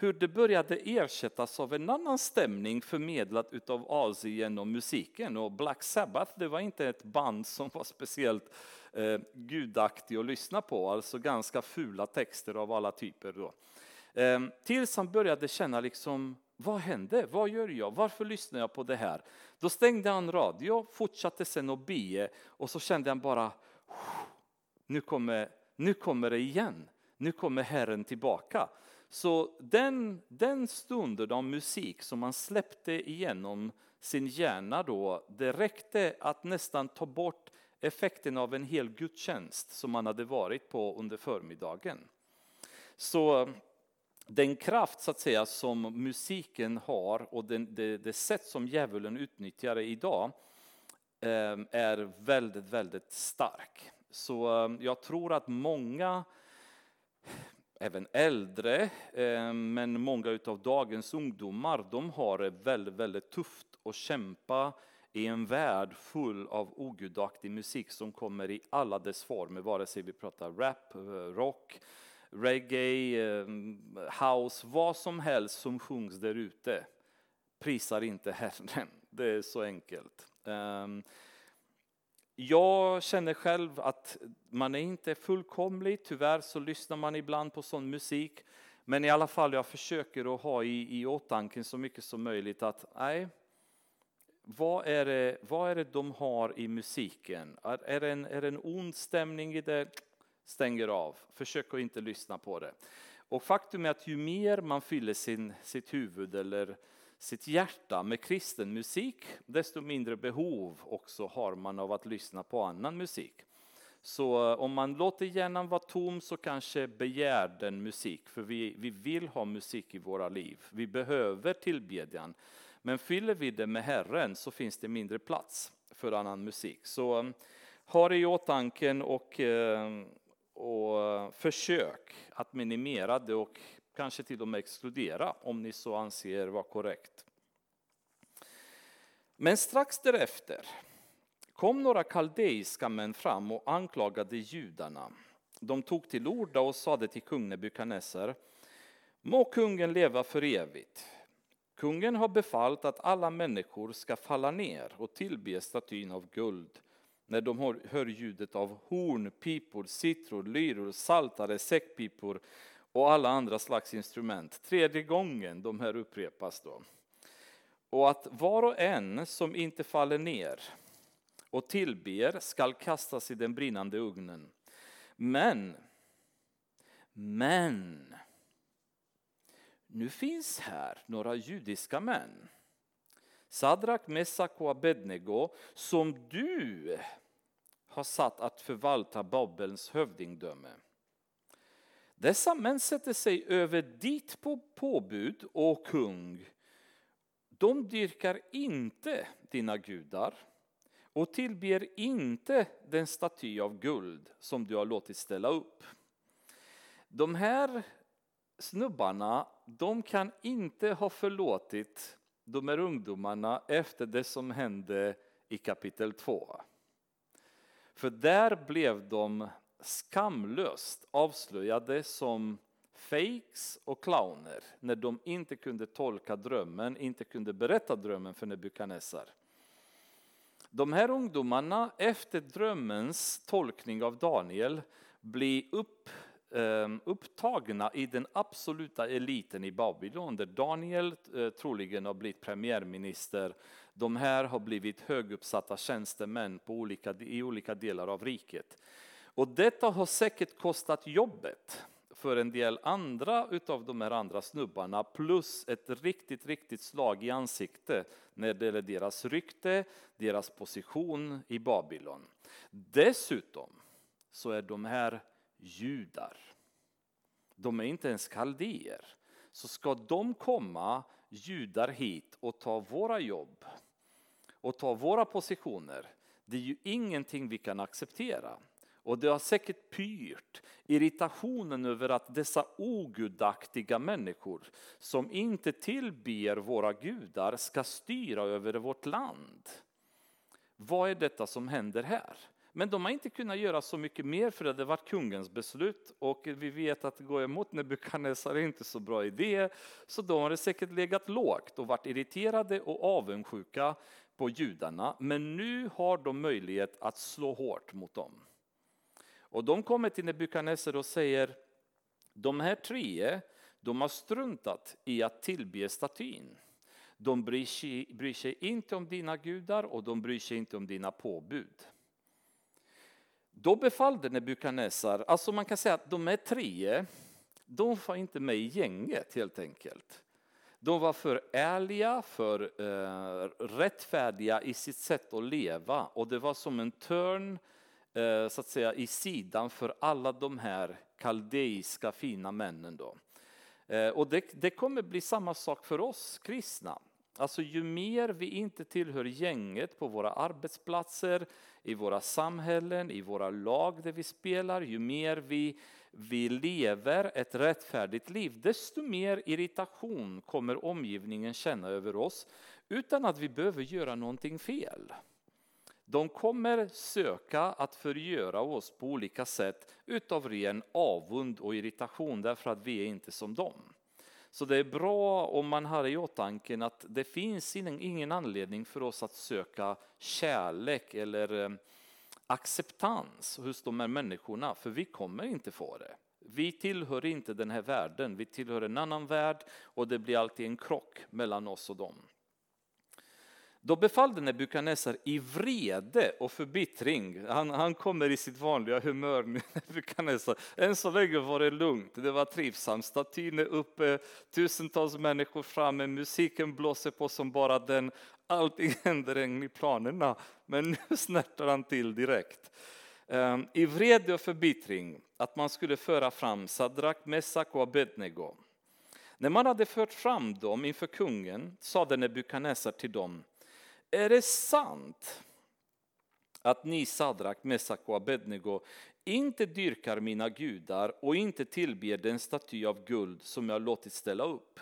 hur det började ersättas av en annan stämning förmedlad utav Asien genom musiken. Och Black Sabbath det var inte ett band som var speciellt eh, gudaktigt att lyssna på, alltså ganska fula texter av alla typer. Då. Eh, tills han började känna liksom, vad hände? Vad gör jag? Varför lyssnar jag på det här? Då stängde han radio, fortsatte sen att be och så kände han bara, nu kommer, nu kommer det igen. Nu kommer Herren tillbaka. Så den, den stunden av musik som man släppte igenom sin hjärna då, det räckte att nästan ta bort effekten av en hel gudstjänst som man hade varit på under förmiddagen. Så den kraft så att säga som musiken har och den, det, det sätt som djävulen utnyttjar det idag ehm, är väldigt, väldigt stark. Så ehm, jag tror att många även äldre, ehm, men många av dagens ungdomar, de har det väldigt, väldigt tufft att kämpa i en värld full av ogudaktig musik som kommer i alla dess former, vare sig vi pratar rap, eh, rock, reggae, ehm, house, vad som helst som sjungs där ute prisar inte Herren. Det är så enkelt. Ehm, jag känner själv att man är inte fullkomlig, tyvärr så lyssnar man ibland på sån musik. Men i alla fall, jag försöker att ha i, i åtanke så mycket som möjligt att nej, vad är, det, vad är det de har i musiken? Är, är, det en, är det en ond stämning i det? Stänger av, försök att inte lyssna på det. Och faktum är att ju mer man fyller sin, sitt huvud eller sitt hjärta med kristen musik, desto mindre behov också har man av att lyssna på annan musik. Så eh, om man låter hjärnan vara tom så kanske begär den musik, för vi, vi vill ha musik i våra liv. Vi behöver tillbedjan. Men fyller vi det med Herren så finns det mindre plats för annan musik. Så eh, ha det i åtanke och, eh, och försök att minimera det och kanske till och med exkludera om ni så anser vara korrekt. Men strax därefter kom några kaldeiska män fram och anklagade judarna. De tog till orda och sade till kung Nebukadnessar Må kungen leva för evigt. Kungen har befallt att alla människor ska falla ner och tillbe statyn av guld när de hör ljudet av horn, pipor, citror, lyror, saltare, säckpipor och alla andra slags instrument. Tredje gången de här upprepas då. Och att var och en som inte faller ner och tillber skall kastas i den brinnande ugnen. Men, men, nu finns här några judiska män Sadrak, Mesak och Abednego som du har satt att förvalta Babels hövdingdöme. Dessa män sätter sig över ditt påbud, och kung. De dyrkar inte dina gudar och tillber inte den staty av guld som du har låtit ställa upp. De här snubbarna, de kan inte ha förlåtit de här ungdomarna efter det som hände i kapitel 2. För där blev de skamlöst avslöjade som fakes och clowner när de inte kunde tolka drömmen, inte kunde berätta drömmen för Nebukadnessar. De här ungdomarna, efter drömmens tolkning av Daniel, blir upp ehm, upptagna i den absoluta eliten i Babylon där Daniel eh, troligen har blivit premiärminister. De här har blivit höguppsatta tjänstemän på olika, i olika delar av riket. Och detta har säkert kostat jobbet för en del andra utav de här andra snubbarna plus ett riktigt, riktigt slag i ansiktet när det gäller deras rykte, deras position i Babylon. Dessutom så är de här judar. De är inte ens kaldéer. Så ska de komma, judar, hit och ta våra jobb och ta våra positioner, det är ju ingenting vi kan acceptera. Och det har säkert pyrt irritationen över att dessa ogudaktiga människor som inte tillber våra gudar ska styra över vårt land. Vad är detta som händer här? Men de har inte kunnat göra så mycket mer för det var kungens beslut och vi vet att gå emot Nebukadnessar är inte så bra idé. Så de har säkert legat lågt och varit irriterade och avundsjuka på judarna. Men nu har de möjlighet att slå hårt mot dem. Och de kommer till Nebukadnessar och säger de här tre, de har struntat i att tillbe statyn. De bryr sig, bryr sig inte om dina gudar och de bryr sig inte om dina påbud. Då befallde Nebukadnessar, alltså man kan säga att de är tre, de var inte med i gänget helt enkelt. De var för ärliga, för eh, rättfärdiga i sitt sätt att leva och det var som en törn eh, så att säga, i sidan för alla de här kaldeiska fina männen. Då. Eh, och det, det kommer bli samma sak för oss kristna. Alltså ju mer vi inte tillhör gänget på våra arbetsplatser, i våra samhällen, i våra lag där vi spelar, ju mer vi, vi lever ett rättfärdigt liv, desto mer irritation kommer omgivningen känna över oss utan att vi behöver göra någonting fel. De kommer söka att förgöra oss på olika sätt utav ren avund och irritation därför att vi är inte som dem. Så det är bra om man har i åtanke att det finns ingen anledning för oss att söka kärlek eller eh, acceptans hos de här människorna, för vi kommer inte få det. Vi tillhör inte den här världen, vi tillhör en annan värld och det blir alltid en krock mellan oss och dem. Då befallde Nebukadnessar i vrede och förbittring. Han, han kommer i sitt vanliga humör Nebukadnessar. Än så länge var det lugnt, det var trivsamt. Statyn är uppe, tusentals människor framme, musiken blåser på som bara den. Allting händer enligt planerna, men nu snärtar han till direkt. Ehm, I vrede och förbittring att man skulle föra fram Sadrak, Mesak och Abednego. När man hade fört fram dem inför kungen sade Nebukadnessar till dem är det sant att ni Sadrak, Mesak och Abednego inte dyrkar mina gudar och inte tillber den staty av guld som jag låtit ställa upp?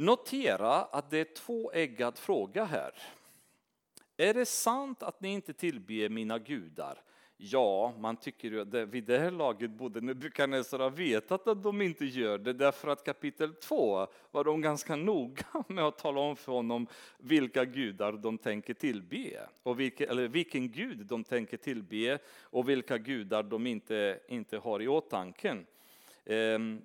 Notera att det är tvåeggad fråga här. Är det sant att ni inte tillber mina gudar? Ja, man tycker ju att vid det här laget borde Nebukadnessar ha vetat att de inte gör det, därför att kapitel 2 var de ganska noga med att tala om för honom vilka gudar de tänker tillbe, och vilka, eller vilken gud de tänker tillbe och vilka gudar de inte, inte har i åtanke. Ehm,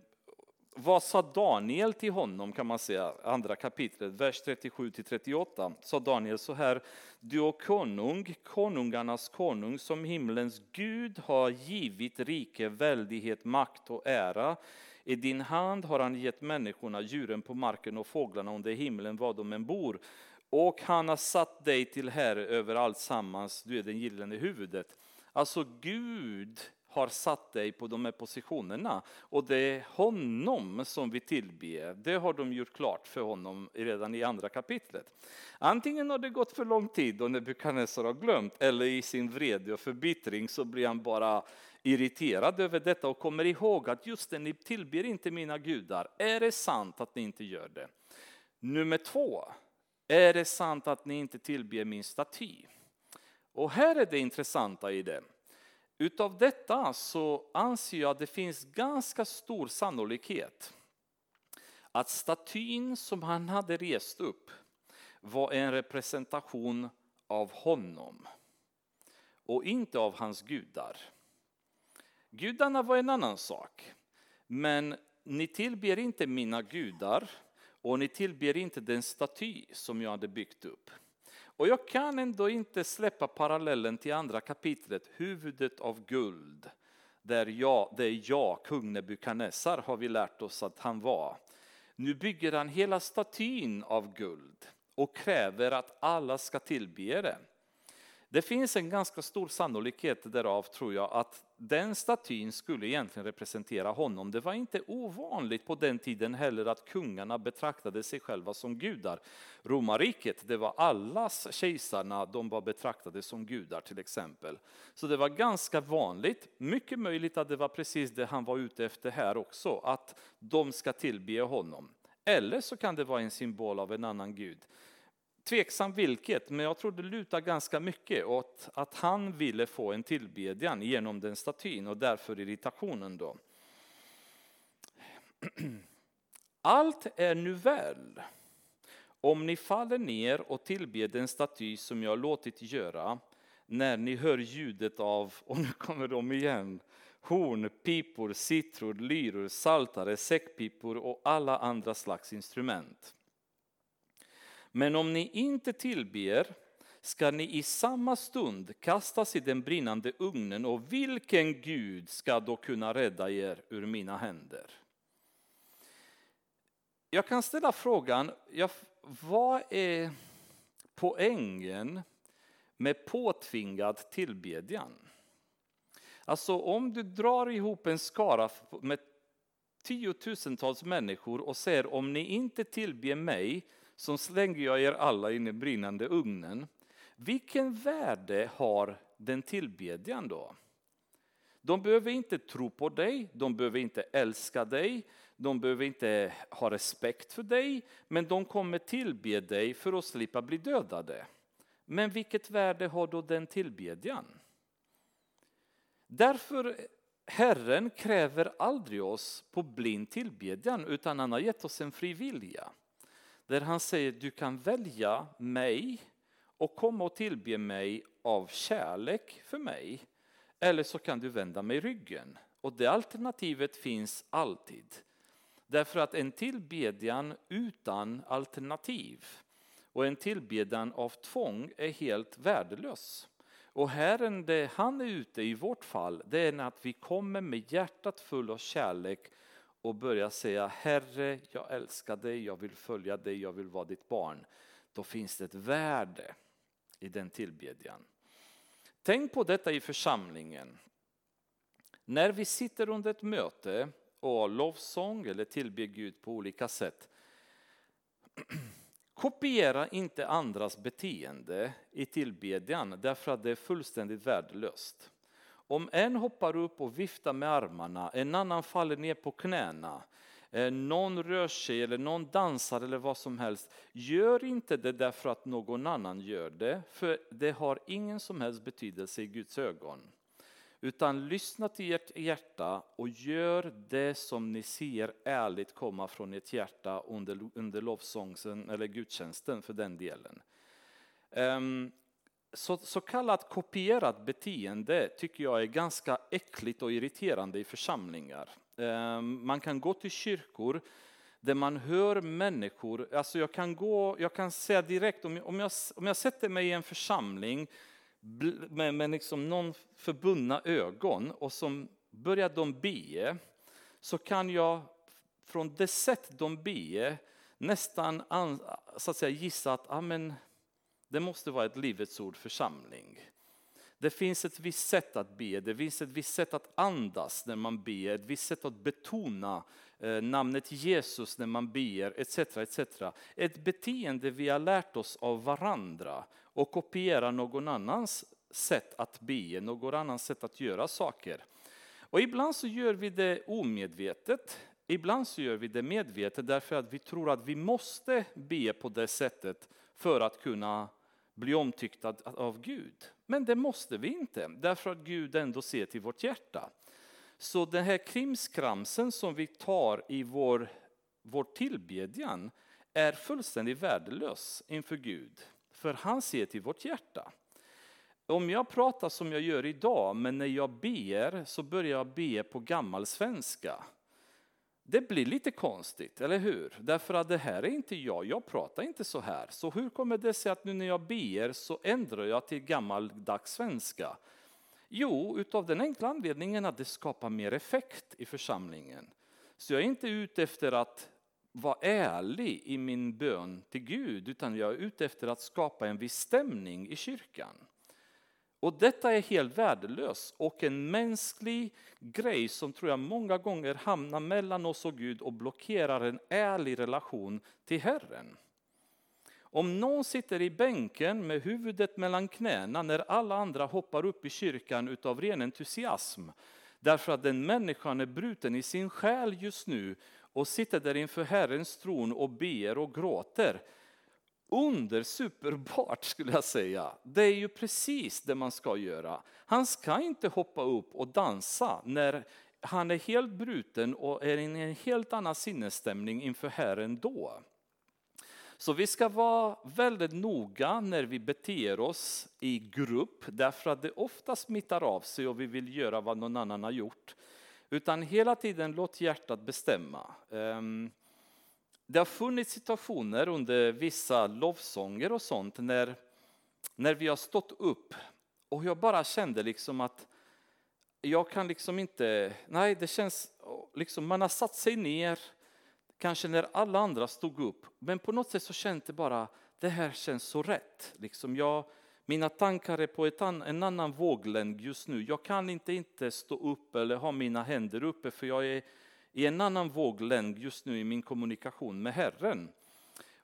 vad sa Daniel till honom kan man säga, andra kapitlet, vers 37 till 38. Sa Daniel så här, du är konung, konungarnas konung, som himlens Gud har givit rike, väldighet, makt och ära. I din hand har han gett människorna, djuren på marken och fåglarna under himlen, var de än bor. Och han har satt dig till herre över allt sammans, du är den gyllene huvudet. Alltså Gud har satt dig på de här positionerna. Och det är honom som vi tillber. Det har de gjort klart för honom redan i andra kapitlet. Antingen har det gått för lång tid och Nebukadnessar har glömt, eller i sin vrede och förbittring så blir han bara irriterad över detta och kommer ihåg att just det, ni tillber inte mina gudar. Är det sant att ni inte gör det? Nummer två, är det sant att ni inte tillber min staty? Och här är det intressanta i det. Utav detta så anser jag att det finns ganska stor sannolikhet att statyn som han hade rest upp var en representation av honom och inte av hans gudar. Gudarna var en annan sak, men ni tillber inte mina gudar och ni tillber inte den staty som jag hade byggt upp. Och jag kan ändå inte släppa parallellen till andra kapitlet, huvudet av guld. Där jag, det är jag, kung Nebukadnessar, har vi lärt oss att han var. Nu bygger han hela statyn av guld och kräver att alla ska tillbe det. Det finns en ganska stor sannolikhet därav tror jag att den statyn skulle egentligen representera honom. Det var inte ovanligt på den tiden heller att kungarna betraktade sig själva som gudar. Romarriket, det var allas kejsarna, de var betraktade som gudar till exempel. Så det var ganska vanligt, mycket möjligt att det var precis det han var ute efter här också, att de ska tillbe honom. Eller så kan det vara en symbol av en annan gud. Tveksam vilket, men jag tror det lutar ganska mycket åt att han ville få en tillbedjan genom den statyn och därför irritationen då. Allt är nu väl om ni faller ner och tillber den staty som jag låtit göra när ni hör ljudet av, och nu kommer de igen, horn, pipor, citror, lyror, saltare, säckpipor och alla andra slags instrument. Men om ni inte tillber ska ni i samma stund kastas i den brinnande ugnen och vilken Gud ska då kunna rädda er ur mina händer? Jag kan ställa frågan, vad är poängen med påtvingad tillbedjan? Alltså om du drar ihop en skara med tiotusentals människor och säger om ni inte tillber mig som slänger jag er alla in i brinnande ugnen. Vilken värde har den tillbedjan då? De behöver inte tro på dig, de behöver inte älska dig, de behöver inte ha respekt för dig, men de kommer tillbe dig för att slippa bli dödade. Men vilket värde har då den tillbedjan? Därför Herren kräver aldrig oss på blind tillbedjan, utan han har gett oss en fri vilja där han säger du kan välja mig och komma och tillbe mig av kärlek för mig. Eller så kan du vända mig ryggen. Och det alternativet finns alltid. Därför att en tillbedjan utan alternativ och en tillbedjan av tvång är helt värdelös. Och Herren, det han är ute i vårt fall, det är att vi kommer med hjärtat full av kärlek och börjar säga Herre, jag älskar dig, jag vill följa dig, jag vill vara ditt barn. Då finns det ett värde i den tillbedjan. Tänk på detta i församlingen. När vi sitter under ett möte och lovsång eller tillber Gud på olika sätt. Kopiera inte andras beteende i tillbedjan därför att det är fullständigt värdelöst. Om en hoppar upp och viftar med armarna, en annan faller ner på knäna, eh, någon rör sig eller någon dansar eller vad som helst. Gör inte det därför att någon annan gör det, för det har ingen som helst betydelse i Guds ögon. utan lyssna till ert hjärta och gör det som ni ser ärligt komma från ert hjärta under, under lovsången eller gudstjänsten för den delen. Um, så, så kallat kopierat beteende tycker jag är ganska äckligt och irriterande i församlingar. Ehm, man kan gå till kyrkor där man hör människor, alltså jag kan, gå, jag kan säga direkt om jag, om jag, om jag sätter mig i en församling med, med liksom någon förbundna ögon och som börjar de be, så kan jag från det sätt de be nästan så att säga, gissa att amen, det måste vara ett Livets ord församling. Det finns ett visst sätt att be, det finns ett visst sätt att andas när man ber, ett visst sätt att betona eh, namnet Jesus när man ber, etc. etc. Ett beteende vi har lärt oss av varandra och kopiera någon annans sätt att be, någon annans sätt att göra saker. Och ibland så gör vi det omedvetet, ibland så gör vi det medvetet därför att vi tror att vi måste be på det sättet för att kunna bli omtyckta av Gud. Men det måste vi inte, därför att Gud ändå ser till vårt hjärta. Så den här krimskramsen som vi tar i vår, vår tillbedjan är fullständigt värdelös inför Gud. För han ser till vårt hjärta. Om jag pratar som jag gör idag, men när jag ber så börjar jag be på gammal svenska. Det blir lite konstigt, eller hur? Därför att det här är inte jag, jag pratar inte så här. Så hur kommer det sig att nu när jag ber så ändrar jag till gammaldags svenska? Jo, utav den enkla anledningen att det skapar mer effekt i församlingen. Så jag är inte ute efter att vara ärlig i min bön till Gud, utan jag är ute efter att skapa en viss stämning i kyrkan. Och detta är helt värdelöst och en mänsklig grej som tror jag många gånger hamnar mellan oss och Gud och blockerar en ärlig relation till Herren. Om någon sitter i bänken med huvudet mellan knäna när alla andra hoppar upp i kyrkan utav ren entusiasm, därför att den människan är bruten i sin själ just nu och sitter där inför Herrens tron och ber och gråter, undersuperbart skulle jag säga. Det är ju precis det man ska göra. Han ska inte hoppa upp och dansa när han är helt bruten och är i en helt annan sinnesstämning inför Herren då. Så vi ska vara väldigt noga när vi beter oss i grupp därför att det ofta smittar av sig och vi vill göra vad någon annan har gjort. Utan hela tiden låt hjärtat bestämma. Ehm, det har funnits situationer under vissa lovsånger och sånt när, när vi har stått upp och jag bara kände liksom att jag kan liksom inte, nej det känns, liksom man har satt sig ner, kanske när alla andra stod upp, men på något sätt så kände jag bara, det här känns så rätt. Liksom jag, mina tankar är på ett an, en annan våglängd just nu. Jag kan inte, inte stå upp eller ha mina händer uppe för jag är i en annan våglängd just nu i min kommunikation med Herren.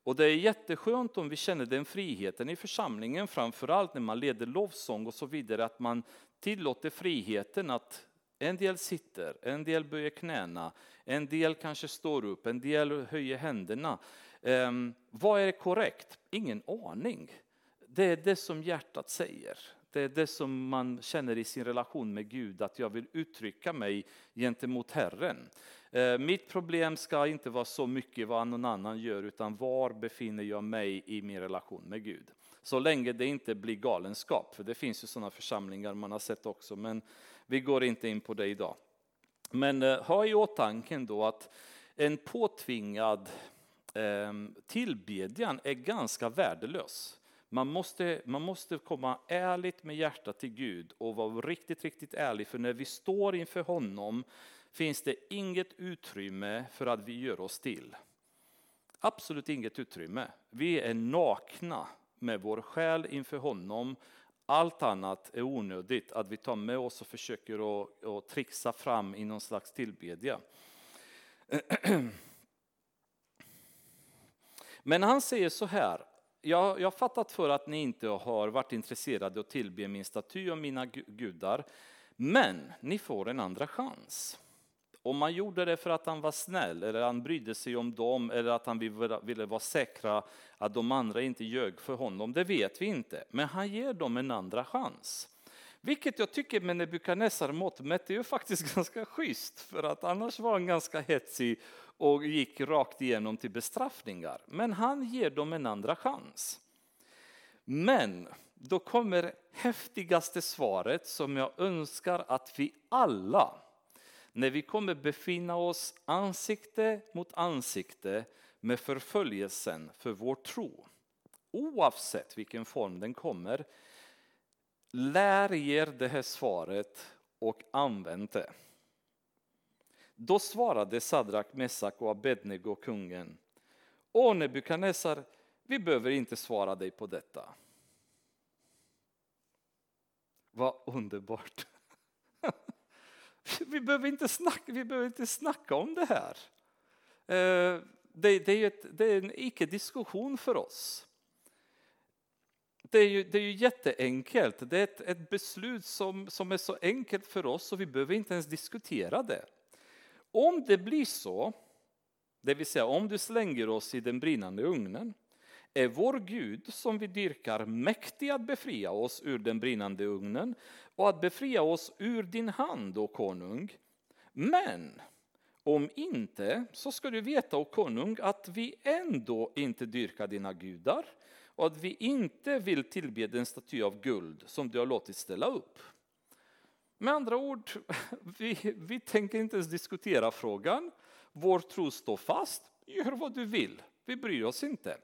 Och det är jätteskönt om vi känner den friheten i församlingen, framförallt när man leder lovsång och så vidare, att man tillåter friheten att en del sitter, en del böjer knäna, en del kanske står upp, en del höjer händerna. Um, vad är korrekt? Ingen aning. Det är det som hjärtat säger. Det är det som man känner i sin relation med Gud, att jag vill uttrycka mig gentemot Herren. Eh, mitt problem ska inte vara så mycket vad någon annan gör, utan var befinner jag mig i min relation med Gud. Så länge det inte blir galenskap, för det finns ju sådana församlingar man har sett också, men vi går inte in på det idag. Men eh, ha i åtanke då att en påtvingad eh, tillbedjan är ganska värdelös. Man måste, man måste komma ärligt med hjärtat till Gud och vara riktigt, riktigt ärlig, för när vi står inför honom finns det inget utrymme för att vi gör oss till. Absolut inget utrymme. Vi är nakna med vår själ inför honom. Allt annat är onödigt att vi tar med oss och försöker att, att trixa fram i någon slags tillbedja. Men han säger så här, jag har fattat för att ni inte har varit intresserade av att tillbe min staty och mina gudar, men ni får en andra chans. Om man gjorde det för att han var snäll eller han brydde sig om dem eller att han ville vara säkra att de andra inte ljög för honom, det vet vi inte. Men han ger dem en andra chans. Vilket jag tycker med Nebukadnessar mått mätt är ju faktiskt ganska schysst för att annars var han ganska hetsig och gick rakt igenom till bestraffningar. Men han ger dem en andra chans. Men då kommer häftigaste svaret som jag önskar att vi alla, när vi kommer befinna oss ansikte mot ansikte med förföljelsen för vår tro, oavsett vilken form den kommer, lär er det här svaret och använd det. Då svarade Sadrak, Messak och Abednego kungen. Åh Nebukadnessar, vi behöver inte svara dig på detta. Vad underbart. Vi behöver inte snacka, vi behöver inte snacka om det här. Eh, det, det är, ett, det är en icke-diskussion för oss. Det är ju, det är ju jätteenkelt. Det är ett, ett beslut som, som är så enkelt för oss så vi behöver inte ens diskutera det. Om det blir så, det vill säga om du slänger oss i den brinnande ugnen, är vår Gud som vi dyrkar mäktig att befria oss ur den brinnande ugnen och att befria oss ur din hand, o konung. Men om inte så ska du veta, o konung, att vi ändå inte dyrkar dina gudar och att vi inte vill tillbe den staty av guld som du har låtit ställa upp. Med andra ord, vi, vi tänker inte ens diskutera frågan. Vår tro står fast, gör vad du vill, vi bryr oss inte.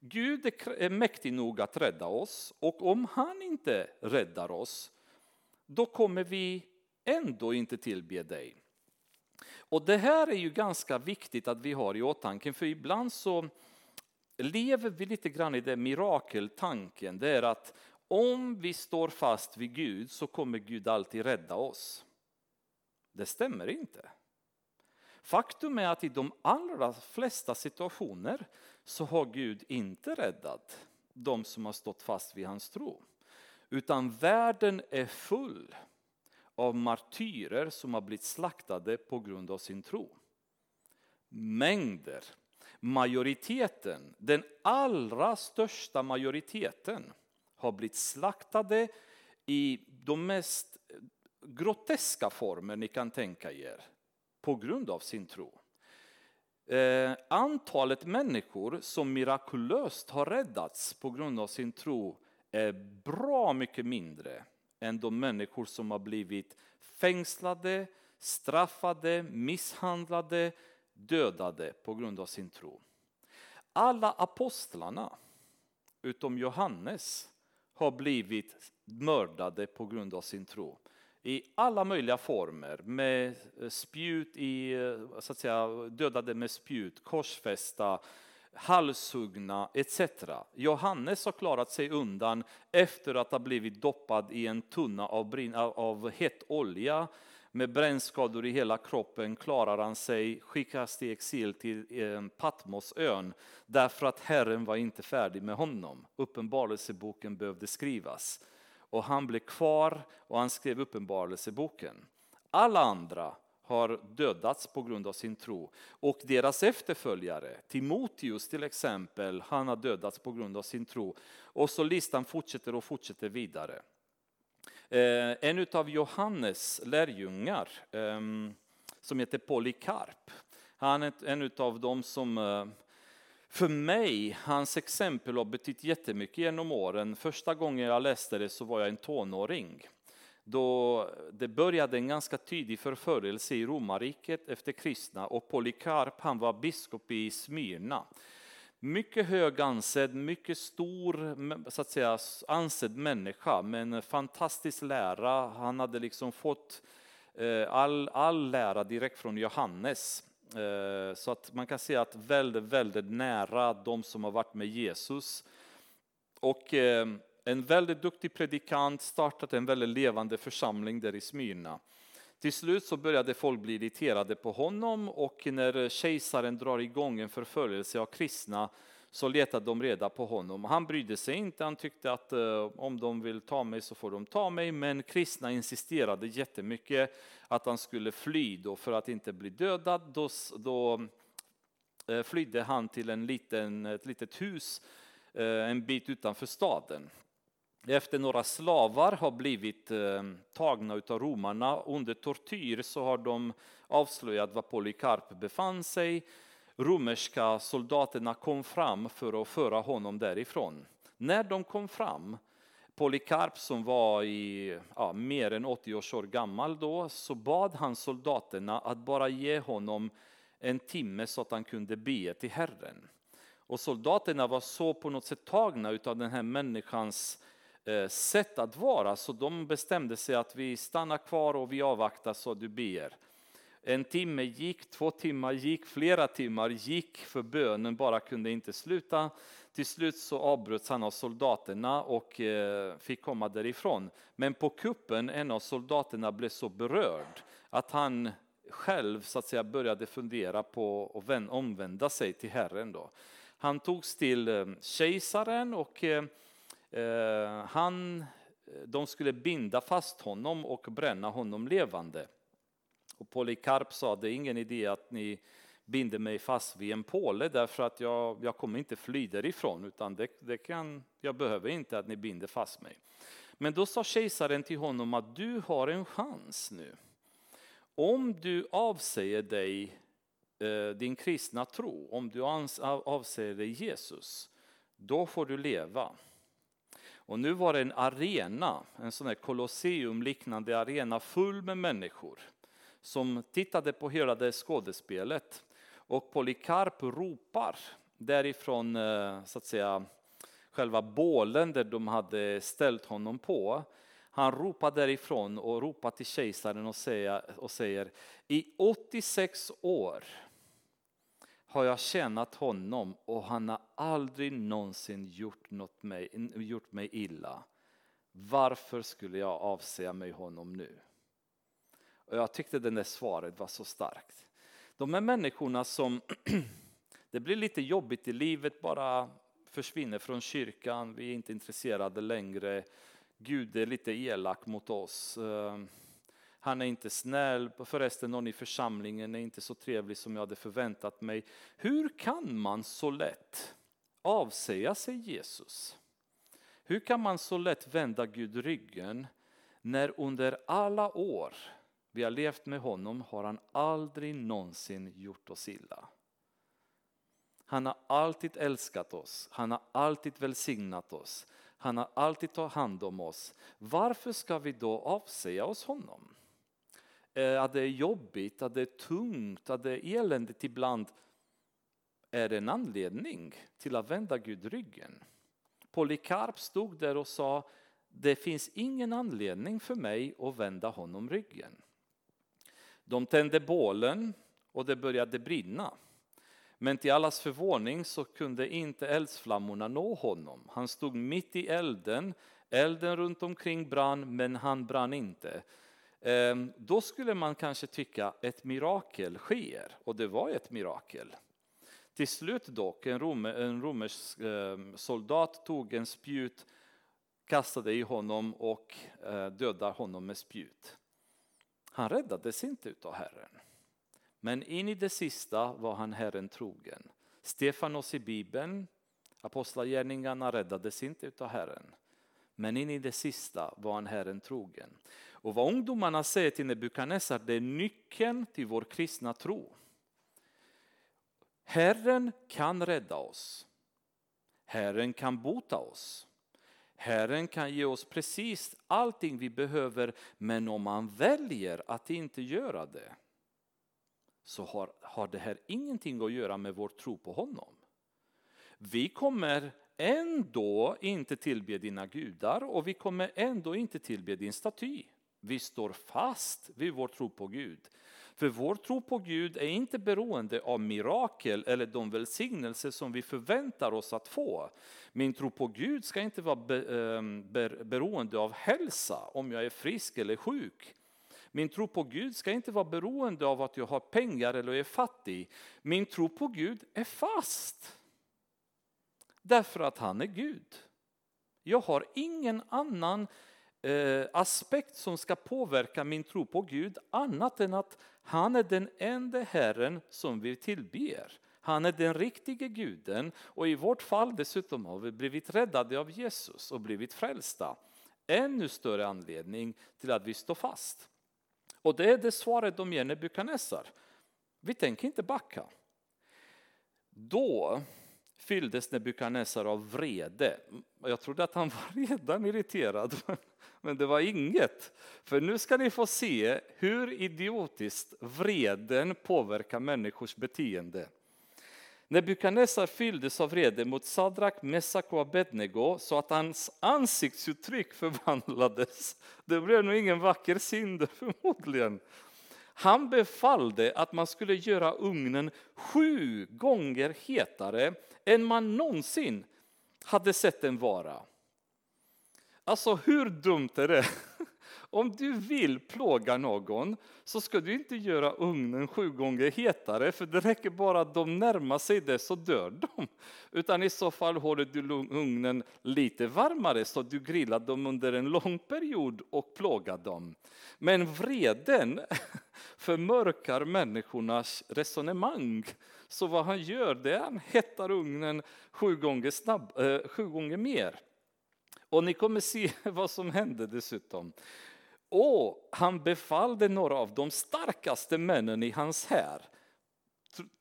Gud är mäktig nog att rädda oss och om han inte räddar oss, då kommer vi ändå inte tillbe dig. Och det här är ju ganska viktigt att vi har i åtanke, för ibland så lever vi lite grann i den mirakeltanken. Det är att om vi står fast vid Gud så kommer Gud alltid rädda oss. Det stämmer inte. Faktum är att i de allra flesta situationer så har Gud inte räddat de som har stått fast vid hans tro. Utan världen är full av martyrer som har blivit slaktade på grund av sin tro. Mängder majoriteten, den allra största majoriteten har blivit slaktade i de mest groteska former ni kan tänka er på grund av sin tro. Eh, antalet människor som mirakulöst har räddats på grund av sin tro är bra mycket mindre än de människor som har blivit fängslade, straffade, misshandlade, dödade på grund av sin tro. Alla apostlarna, utom Johannes, har blivit mördade på grund av sin tro. I alla möjliga former, med spjut i, så att säga, dödade med spjut, korsfästa, halshuggna etc. Johannes har klarat sig undan efter att ha blivit doppad i en tunna av, av hett olja med brännskador i hela kroppen klarar han sig, skickas till exil till Patmosön därför att Herren var inte färdig med honom. Uppenbarelseboken behövde skrivas. Och han blev kvar och han skrev Uppenbarelseboken. Alla andra har dödats på grund av sin tro. Och deras efterföljare, Timoteus till exempel, han har dödats på grund av sin tro. Och så listan fortsätter och fortsätter vidare. Eh, en av Johannes lärjungar ehm, som heter Polykarp. Han är en av dem som eh, för mig, hans exempel har betytt jättemycket genom åren. Första gången jag läste det så var jag en tonåring. Då det började en ganska tydlig förförelse i romarriket efter kristna och Polikarp han var biskop i Smyrna mycket hög ansedd, mycket stor så att säga, ansedd människa med en fantastisk lära. Han hade liksom fått eh, all, all lära direkt från Johannes. Eh, så att man kan säga att väldigt, väldigt nära de som har varit med Jesus. Och eh, en väldigt duktig predikant startat en väldigt levande församling där i Smyrna. Till slut så började folk bli irriterade på honom och när kejsaren drar igång en förföljelse av kristna så letade de reda på honom. Han brydde sig inte, han tyckte att eh, om de vill ta mig så får de ta mig. Men kristna insisterade jättemycket att han skulle fly då för att inte bli dödad. Då, då eh, flydde han till en liten, ett litet hus eh, en bit utanför staden efter några slavar har blivit eh, tagna av romarna under tortyr så har de avslöjat var Polycarp befann sig. Romerska soldaterna kom fram för att föra honom därifrån. När de kom fram, Polycarp som var i, ja, mer än 80 års år gammal då, så bad han soldaterna att bara ge honom en timme så att han kunde be till Herren. Och soldaterna var så på något sätt tagna av den här människans Eh, Eh, sätt att vara så de bestämde sig att vi stannar kvar och vi avvaktar så du ber. En timme gick, två timmar gick, flera timmar gick för bönen bara kunde inte sluta. Till slut så avbröts han av soldaterna och eh, fick komma därifrån. Men på kuppen, en av soldaterna blev så berörd att han själv så att säga började fundera på att omvända sig till Herren. Då. Han togs till eh, kejsaren och Eh, han, de skulle binda fast honom och bränna honom levande. Och Polycarp sa det är ingen idé att ni binder mig fast vid en påle därför att jag, jag kommer inte fly därifrån utan det, det kan, jag behöver inte att ni binder fast mig. Men då sa kejsaren till honom att du har en chans nu. Om du avsäger dig eh, din kristna tro, om du avsäger dig Jesus, då får du leva. Och nu var det en arena, en sån här kolosseumliknande arena full med människor som tittade på hela det skådespelet. Och Polycarp ropar därifrån eh, så att säga själva bålen där de hade ställt honom på. Han ropar därifrån och ropar till kejsaren och säger, och säger i 86 år har jag tjänat honom och han har aldrig någonsin gjort, något mig, gjort mig illa. Varför skulle jag avsäga mig honom nu? Och jag tyckte det där svaret var så starkt. De här människorna som det blir lite jobbigt i livet, bara försvinner från kyrkan, vi är inte intresserade längre. Gud är lite elak mot oss. Eh, han är inte snäll, förresten någon i församlingen är inte så trevlig som jag hade förväntat mig. Hur kan man så lätt avsäga sig Jesus? Hur kan man så lätt vända Gud ryggen när under alla år vi har levt med honom har han aldrig någonsin gjort oss illa. Han har alltid älskat oss, han har alltid välsignat oss, han har alltid tagit hand om oss. Varför ska vi då avsäga oss honom? Eh, att det är jobbigt, att det är tungt, att det är eländigt ibland är en anledning till att vända Gud ryggen. Polikarp stod där och sa det finns ingen anledning för mig att vända honom ryggen. De tände bålen och det började brinna. Men till allas förvåning så kunde inte eldsflammorna nå honom. Han stod mitt i elden, elden runt omkring brann men han brann inte. Ehm, då skulle man kanske tycka ett mirakel sker, och det var ett mirakel. Till slut dock, en, rom, en romersk ehm, soldat tog en spjut, kastade i honom och eh, dödade honom med spjut. Han räddades inte av Herren. Men in i det sista var han Herren trogen. Stefanos i Bibeln, Apostlagärningarna räddades inte av Herren. Men in i det sista var han Herren trogen. Och vad ungdomarna säger till Nebukadnessar, det är nyckeln till vår kristna tro. Herren kan rädda oss. Herren kan bota oss. Herren kan ge oss precis allting vi behöver, men om man väljer att inte göra det så har, har det här ingenting att göra med vår tro på honom. Vi kommer ändå inte tillbe dina gudar och vi kommer ändå inte tillbe din staty. Vi står fast vid vår tro på Gud. För vår tro på Gud är inte beroende av mirakel eller de välsignelser som vi förväntar oss att få. Min tro på Gud ska inte vara ehm, beroende av hälsa, om jag är frisk eller sjuk. Min tro på Gud ska inte vara beroende av att jag har pengar eller är fattig. Min tro på Gud är fast. Därför att han är Gud. Jag har ingen annan Eh, aspekt som ska påverka min tro på Gud annat än att han är den enda Herren som vi tillber. Han är den riktige guden och i vårt fall dessutom har vi blivit räddade av Jesus och blivit frälsta. Ännu större anledning till att vi står fast. Och det är det svaret de ger Nebukadnessar. Vi tänker inte backa. Då fylldes Nebukadnessar av vrede. Jag trodde att han var redan irriterad, men det var inget. För nu ska ni få se hur idiotiskt vreden påverkar människors beteende. När Nebukadnessar fylldes av vrede mot Sadrak, Mesak och Abednego så att hans ansiktsuttryck förvandlades. Det blev nog ingen vacker synd förmodligen. Han befallde att man skulle göra ugnen sju gånger hetare än man någonsin hade sett den vara. Alltså hur dumt är det? Om du vill plåga någon så ska du inte göra ugnen sju gånger hetare för det räcker bara att de närmar sig det så dör de. Utan i så fall håller du ugnen lite varmare så du grillar dem under en lång period och plågar dem. Men vreden förmörkar människornas resonemang. Så vad han gör det är att han hettar ugnen sju gånger, snabb, eh, sju gånger mer. Och ni kommer se vad som hände dessutom. Och han befallde några av de starkaste männen i hans här.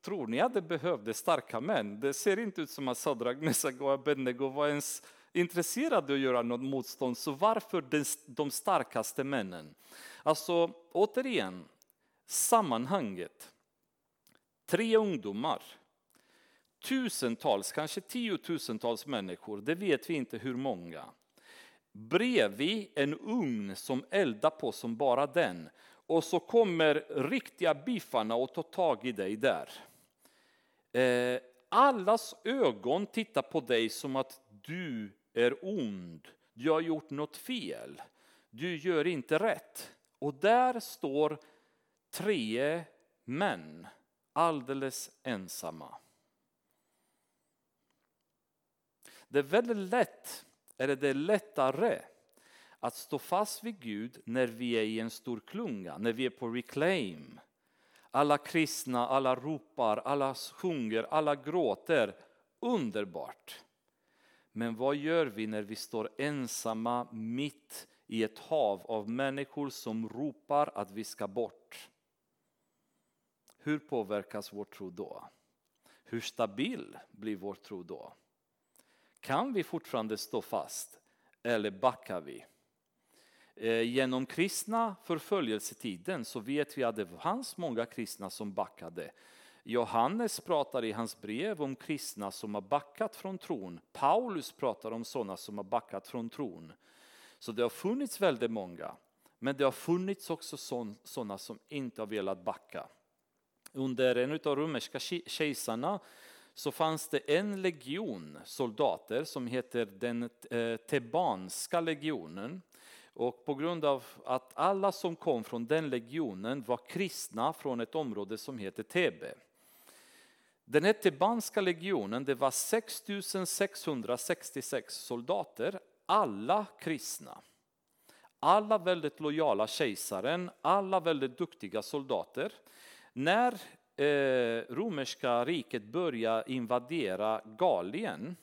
Tror ni att det behövdes starka män? Det ser inte ut som att Sadrak, Mesach och Abednego var ens intresserade av att göra något motstånd. Så varför de starkaste männen? Alltså återigen, sammanhanget. Tre ungdomar, tusentals, kanske tiotusentals människor, det vet vi inte hur många bredvid en ugn som eldar på som bara den. Och så kommer riktiga biffarna och tar tag i dig där. Eh, allas ögon tittar på dig som att du är ond. Du har gjort något fel. Du gör inte rätt. Och där står tre män alldeles ensamma. Det är väldigt lätt är det lättare att stå fast vid Gud när vi är i en stor klunga, när vi är på reclaim. Alla kristna, alla ropar, alla sjunger, alla gråter. Underbart. Men vad gör vi när vi står ensamma mitt i ett hav av människor som ropar att vi ska bort? Hur påverkas vår tro då? Hur stabil blir vår tro då? Kan vi fortfarande stå fast eller backar vi? Eh, genom kristna förföljelsetiden så vet vi att det fanns många kristna som backade. Johannes pratar i hans brev om kristna som har backat från tron. Paulus pratar om sådana som har backat från tron. Så det har funnits väldigt många. Men det har funnits också sådana som inte har velat backa. Under en av de romerska kejsarna så fanns det en legion soldater som heter den eh, tebanska legionen. Och på grund av att alla som kom från den legionen var kristna från ett område som heter Tebe. Den här tebanska legionen det var 6666 soldater, alla kristna. Alla väldigt lojala kejsaren, alla väldigt duktiga soldater. När Eh, romerska riket började invadera Gallien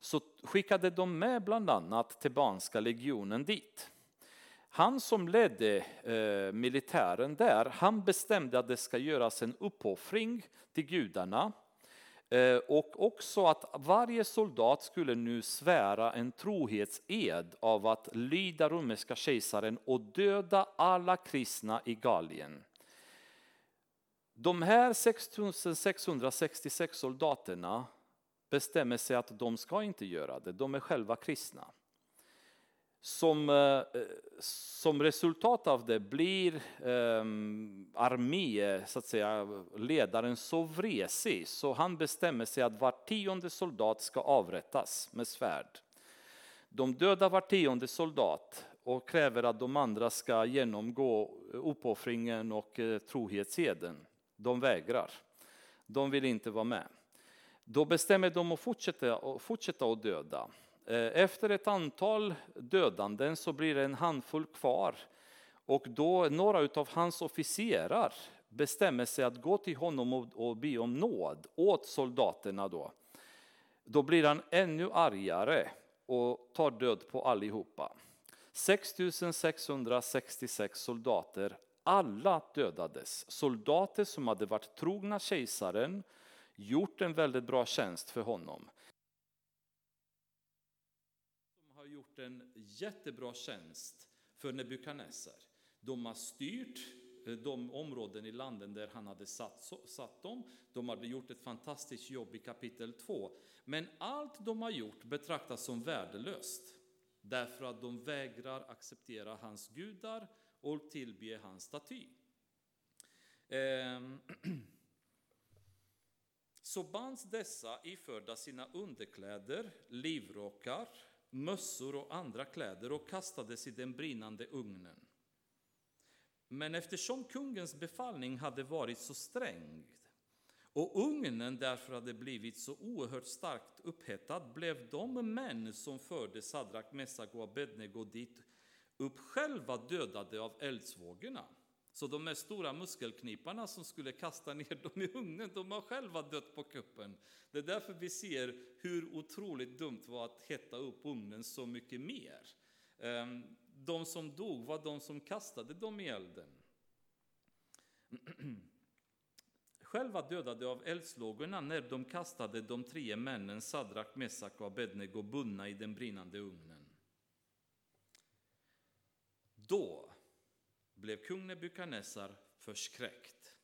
så skickade de med bland annat tebanska legionen dit. Han som ledde eh, militären där, han bestämde att det ska göras en uppoffring till gudarna eh, och också att varje soldat skulle nu svära en trohetsed av att lyda romerska kejsaren och döda alla kristna i Gallien. De här 6666 soldaterna bestämmer sig att de ska inte göra det, de är själva kristna. Som, eh, som resultat av det blir um, armé, så att säga, ledaren så vresig så han bestämmer sig att var tionde soldat ska avrättas med svärd. De dödar var tionde soldat och kräver att de andra ska genomgå uppoffringen och eh, trohetseden. De vägrar. De vill inte vara med. Då bestämmer de att fortsätta, fortsätta att döda. Eh, efter ett antal dödanden så blir det en handfull kvar. Och då några av hans officerar bestämmer sig att gå till honom och, och be om nåd åt soldaterna då, då blir han ännu argare och tar död på allihopa. 6666 soldater, alla dödades. Soldater som hade varit trogna kejsaren, gjort en väldigt bra tjänst för honom. De har gjort en jättebra tjänst för Nebukadnessar. De har styrt eh, de områden i landet där han hade satt, satt dem. De hade gjort ett fantastiskt jobb i kapitel 2. Men allt de har gjort betraktas som värdelöst. Därför att de vägrar acceptera hans gudar och tillbe hans staty. Ehm. Så bands dessa iförda sina underkläder, livrockar, mössor och andra kläder och kastades i den brinnande ugnen. Men eftersom kungens befallning hade varit så sträng och ugnen därför hade blivit så oerhört starkt upphettad blev de män som förde Sadrak, Messak och Abednego dit upp själva dödade av eldsvågorna. Så de här stora muskelkniparna som skulle kasta ner dem i ugnen, de har själva dött på kuppen. Det är därför vi ser hur otroligt dumt det var att hetta upp ugnen så mycket mer. Ehm, de som dog var de som kastade dem i elden. Själva dödade av eldslågorna när de kastade de tre männen Sadrak, Messak och Abednego bundna i den brinnande ugnen. Då blev kung Nebukadnessar förskräckt.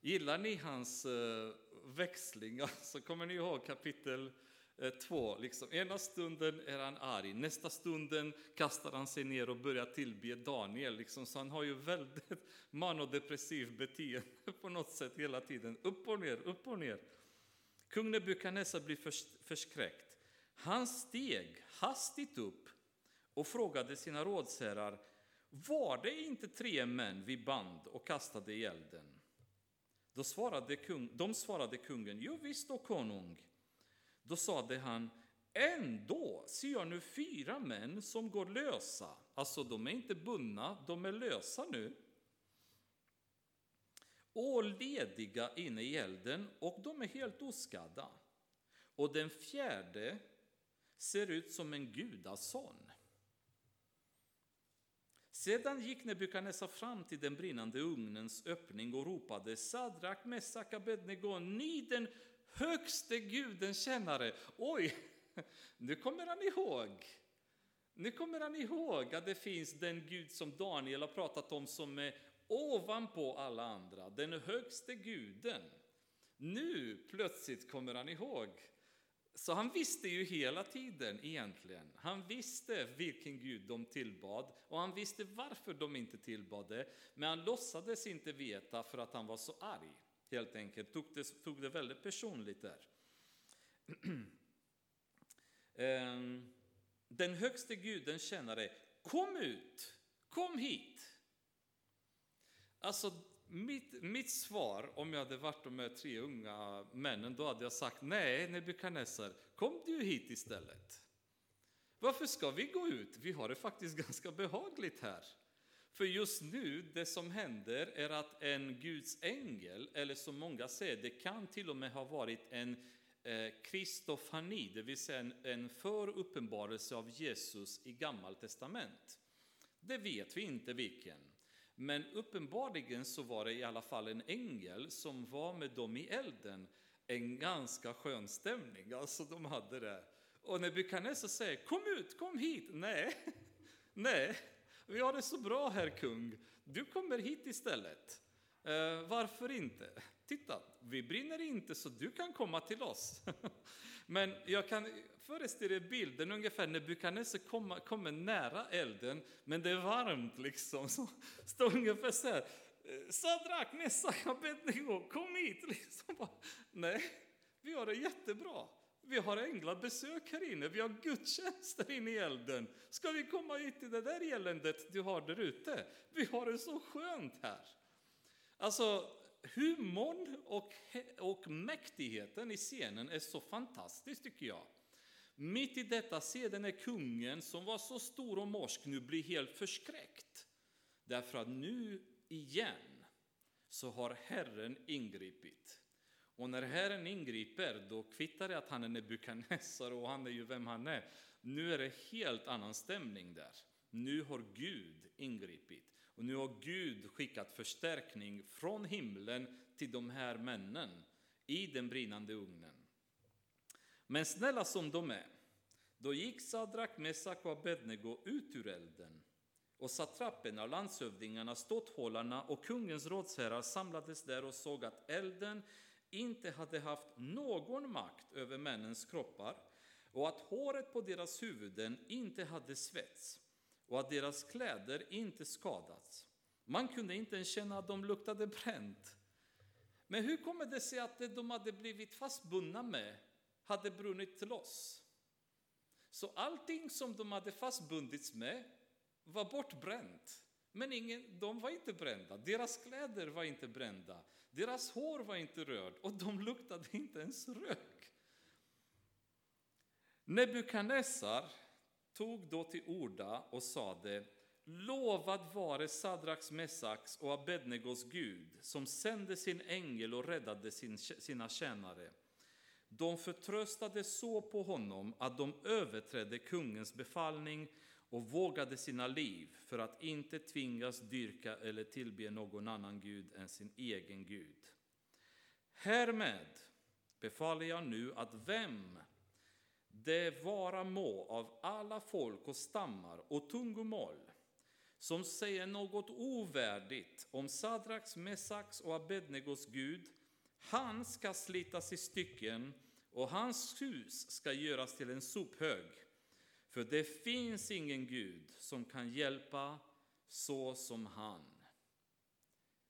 Gillar ni hans växling? växlingar kommer ni ihåg kapitel eh, 2. Liksom, ena stunden är han arg, nästa stunden kastar han sig ner och börjar tillbe Daniel. Liksom, så han har ju väldigt manodepressivt beteende på något sätt hela tiden. Upp och ner, upp och ner. Kung Nebukadnessar blir förskräckt. Han steg hastigt upp och frågade sina rådsherrar var det inte tre män vi band och kastade i elden? Då svarade kung, de svarade kungen, jo visst, och konung. Då sade han, ändå ser jag nu fyra män som går lösa. Alltså, de är inte bundna, de är lösa nu. Och lediga inne i elden, och de är helt oskadda. Och den fjärde ser ut som en gudason. Sedan gick Nebukadnessar fram till den brinnande ugnens öppning och ropade Sadrak, Messak, Abednego, ni den högste guden kännare. Oj, nu kommer han ihåg. Nu kommer han ihåg att det finns den Gud som Daniel har pratat om som är ovanpå alla andra, den högste guden. Nu plötsligt kommer han ihåg så han visste ju hela tiden egentligen. Han visste vilken Gud de tillbad och han visste varför de inte tillbad det. Men han låtsades inte veta för att han var så arg. Helt enkelt tog det, tog det väldigt personligt där. Ehm, den högste guden tjänare, kom ut, kom hit. Alltså mitt, mitt svar, om jag hade varit de här tre unga männen, då hade jag sagt nej, Nebukadnessar, kom du hit istället. Varför ska vi gå ut? Vi har det faktiskt ganska behagligt här. För just nu, det som händer är att en Guds ängel, eller som många säger, det kan till och med ha varit en eh, kristofani, det vill säga en, en föruppenbarelse av Jesus i Gammalt testament. Det vet vi inte vilken. Men uppenbarligen så var det i alla fall en ängel som var med dem i elden. En ganska skön stämning, alltså de hade det. Och Nebukadnessar säger kom ut, kom hit. Nej, nej, vi har det så bra här kung. Du kommer hit istället. Eh, varför inte? Titta, vi brinner inte så du kan komma till oss. Men jag kan Föreställ er bilden ungefär när Bukanese kommer, kommer nära elden, men det är varmt liksom. Så står ungefär så här, eh, Sadrak, Messak, Abednego, kom hit! Liksom. Nej, vi har det jättebra. Vi har änglabesök här inne, vi har gudstjänster inne i elden. Ska vi komma hit till det där eländet du har där ute? Vi har det så skönt här. Alltså, humorn och, och mäktigheten i scenen är så fantastisk tycker jag. Mitt i detta ser den här kungen som var så stor och morsk nu blir helt förskräckt. Därför att nu igen så har Herren ingripit. Och när Herren ingriper, då kvittar det att han är Nebukadnessar och han är ju vem han är. Nu är det helt annan stämning där. Nu har Gud ingripit. Och nu har Gud skickat förstärkning från himlen till de här männen i den brinnande ugnen. Men snälla som de är, då gick Sadrak, Mesak och Abednego ut ur elden. Och satrapperna, landshövdingarna, ståthållarna och kungens rådsherrar samlades där och såg att elden inte hade haft någon makt över männens kroppar och att håret på deras huvuden inte hade svets och att deras kläder inte skadats. Man kunde inte ens känna att de luktade bränt. Men hur kommer det sig att det de hade blivit fastbundna med hade brunnit loss? Så allting som de hade fastbundits med var bortbränt. Men ingen, de var inte brända, deras kläder var inte brända, deras hår var inte rört och de luktade inte ens rök. Nebukadnessar tog då till orda och sade Lovad vare Sadraks, Mesaks och Abednegos Gud som sände sin ängel och räddade sin, sina tjänare. De förtröstade så på honom att de överträdde kungens befallning och vågade sina liv för att inte tvingas dyrka eller tillbe någon annan gud än sin egen Gud. Härmed befaller jag nu att vem det vara må av alla folk och stammar och tungomål som säger något ovärdigt om Sadraks, Mesaks och Abednegos Gud, han ska slitas i stycken och hans hus ska göras till en sophög. För det finns ingen Gud som kan hjälpa så som han.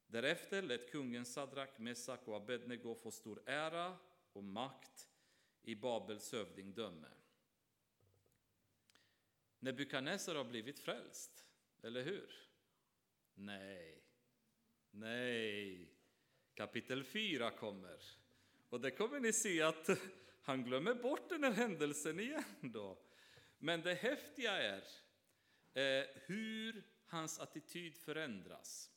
Därefter lät kungen Sadrak, Mesak och Abednego få stor ära och makt i Babels hövdingdöme. Nebukadnessar har blivit frälst, eller hur? Nej, nej. Kapitel 4 kommer. Och det kommer ni se att han glömmer bort den här händelsen igen då. Men det häftiga är eh, hur hans attityd förändras.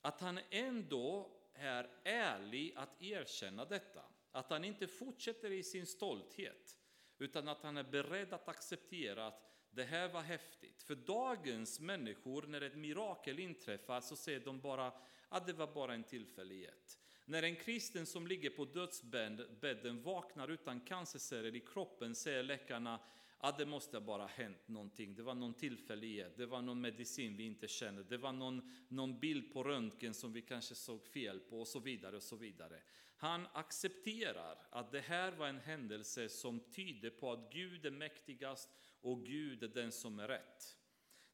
Att han ändå är ärlig att erkänna detta. Att han inte fortsätter i sin stolthet, utan att han är beredd att acceptera att det här var häftigt. För dagens människor, när ett mirakel inträffar, så säger de bara att det var bara en tillfällighet. När en kristen som ligger på dödsbädden vaknar utan cancerceller i kroppen säger läkarna att det måste bara ha hänt någonting. Det var någon tillfällighet, det var någon medicin vi inte känner, det var någon, någon bild på röntgen som vi kanske såg fel på och så vidare. och så vidare. Han accepterar att det här var en händelse som tyder på att Gud är mäktigast och Gud är den som är rätt.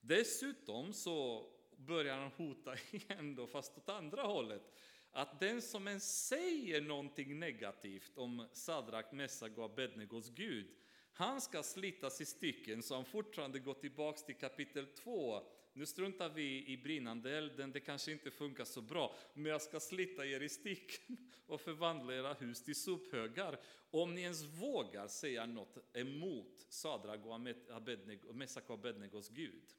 Dessutom så börjar han hota igen, då, fast åt andra hållet. Att den som ens säger någonting negativt om Sadrak, Messag och Abednegos Gud, han ska slitas i stycken så han fortfarande går tillbaks till kapitel 2 nu struntar vi i brinnande elden, det kanske inte funkar så bra, men jag ska slita er i sticken och förvandla era hus till sophögar. Om ni ens vågar säga något emot Sadrag och Abednego, Mesak och Abednegos Gud.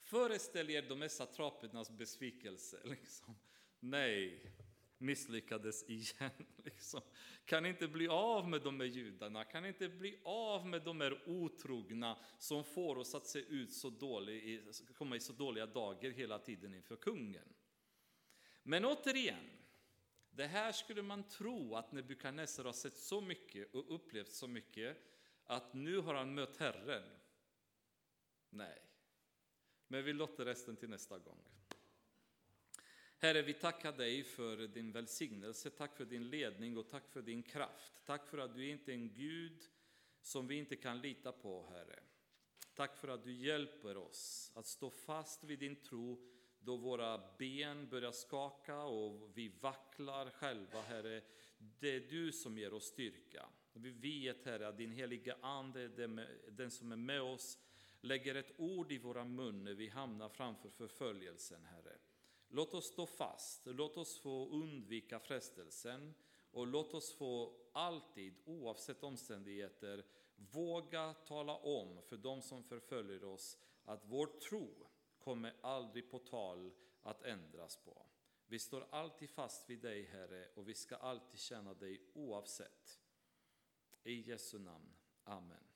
Föreställ er de här satrapernas besvikelse. Liksom. Nej, misslyckades igen. Liksom. Kan inte bli av med de här judarna, kan inte bli av med de här otrogna som får oss att se ut så dålig, komma i så dåliga dagar hela tiden inför kungen. Men återigen, det här skulle man tro att Nebukadnessar har sett så mycket och upplevt så mycket att nu har han mött Herren. Nej, men vi låter resten till nästa gång. Herre, vi tackar dig för din välsignelse, tack för din ledning och tack för din kraft. Tack för att du inte är en Gud som vi inte kan lita på, Herre. Tack för att du hjälper oss att stå fast vid din tro då våra ben börjar skaka och vi vacklar själva, Herre. Det är du som ger oss styrka. Vi vet, Herre, att din heliga Ande den som är med oss, lägger ett ord i våra mun när vi hamnar framför förföljelsen, Herre. Låt oss stå fast, låt oss få undvika frestelsen och låt oss få alltid, oavsett omständigheter, våga tala om för de som förföljer oss att vår tro kommer aldrig på tal att ändras på. Vi står alltid fast vid dig, Herre, och vi ska alltid tjäna dig oavsett. I Jesu namn. Amen.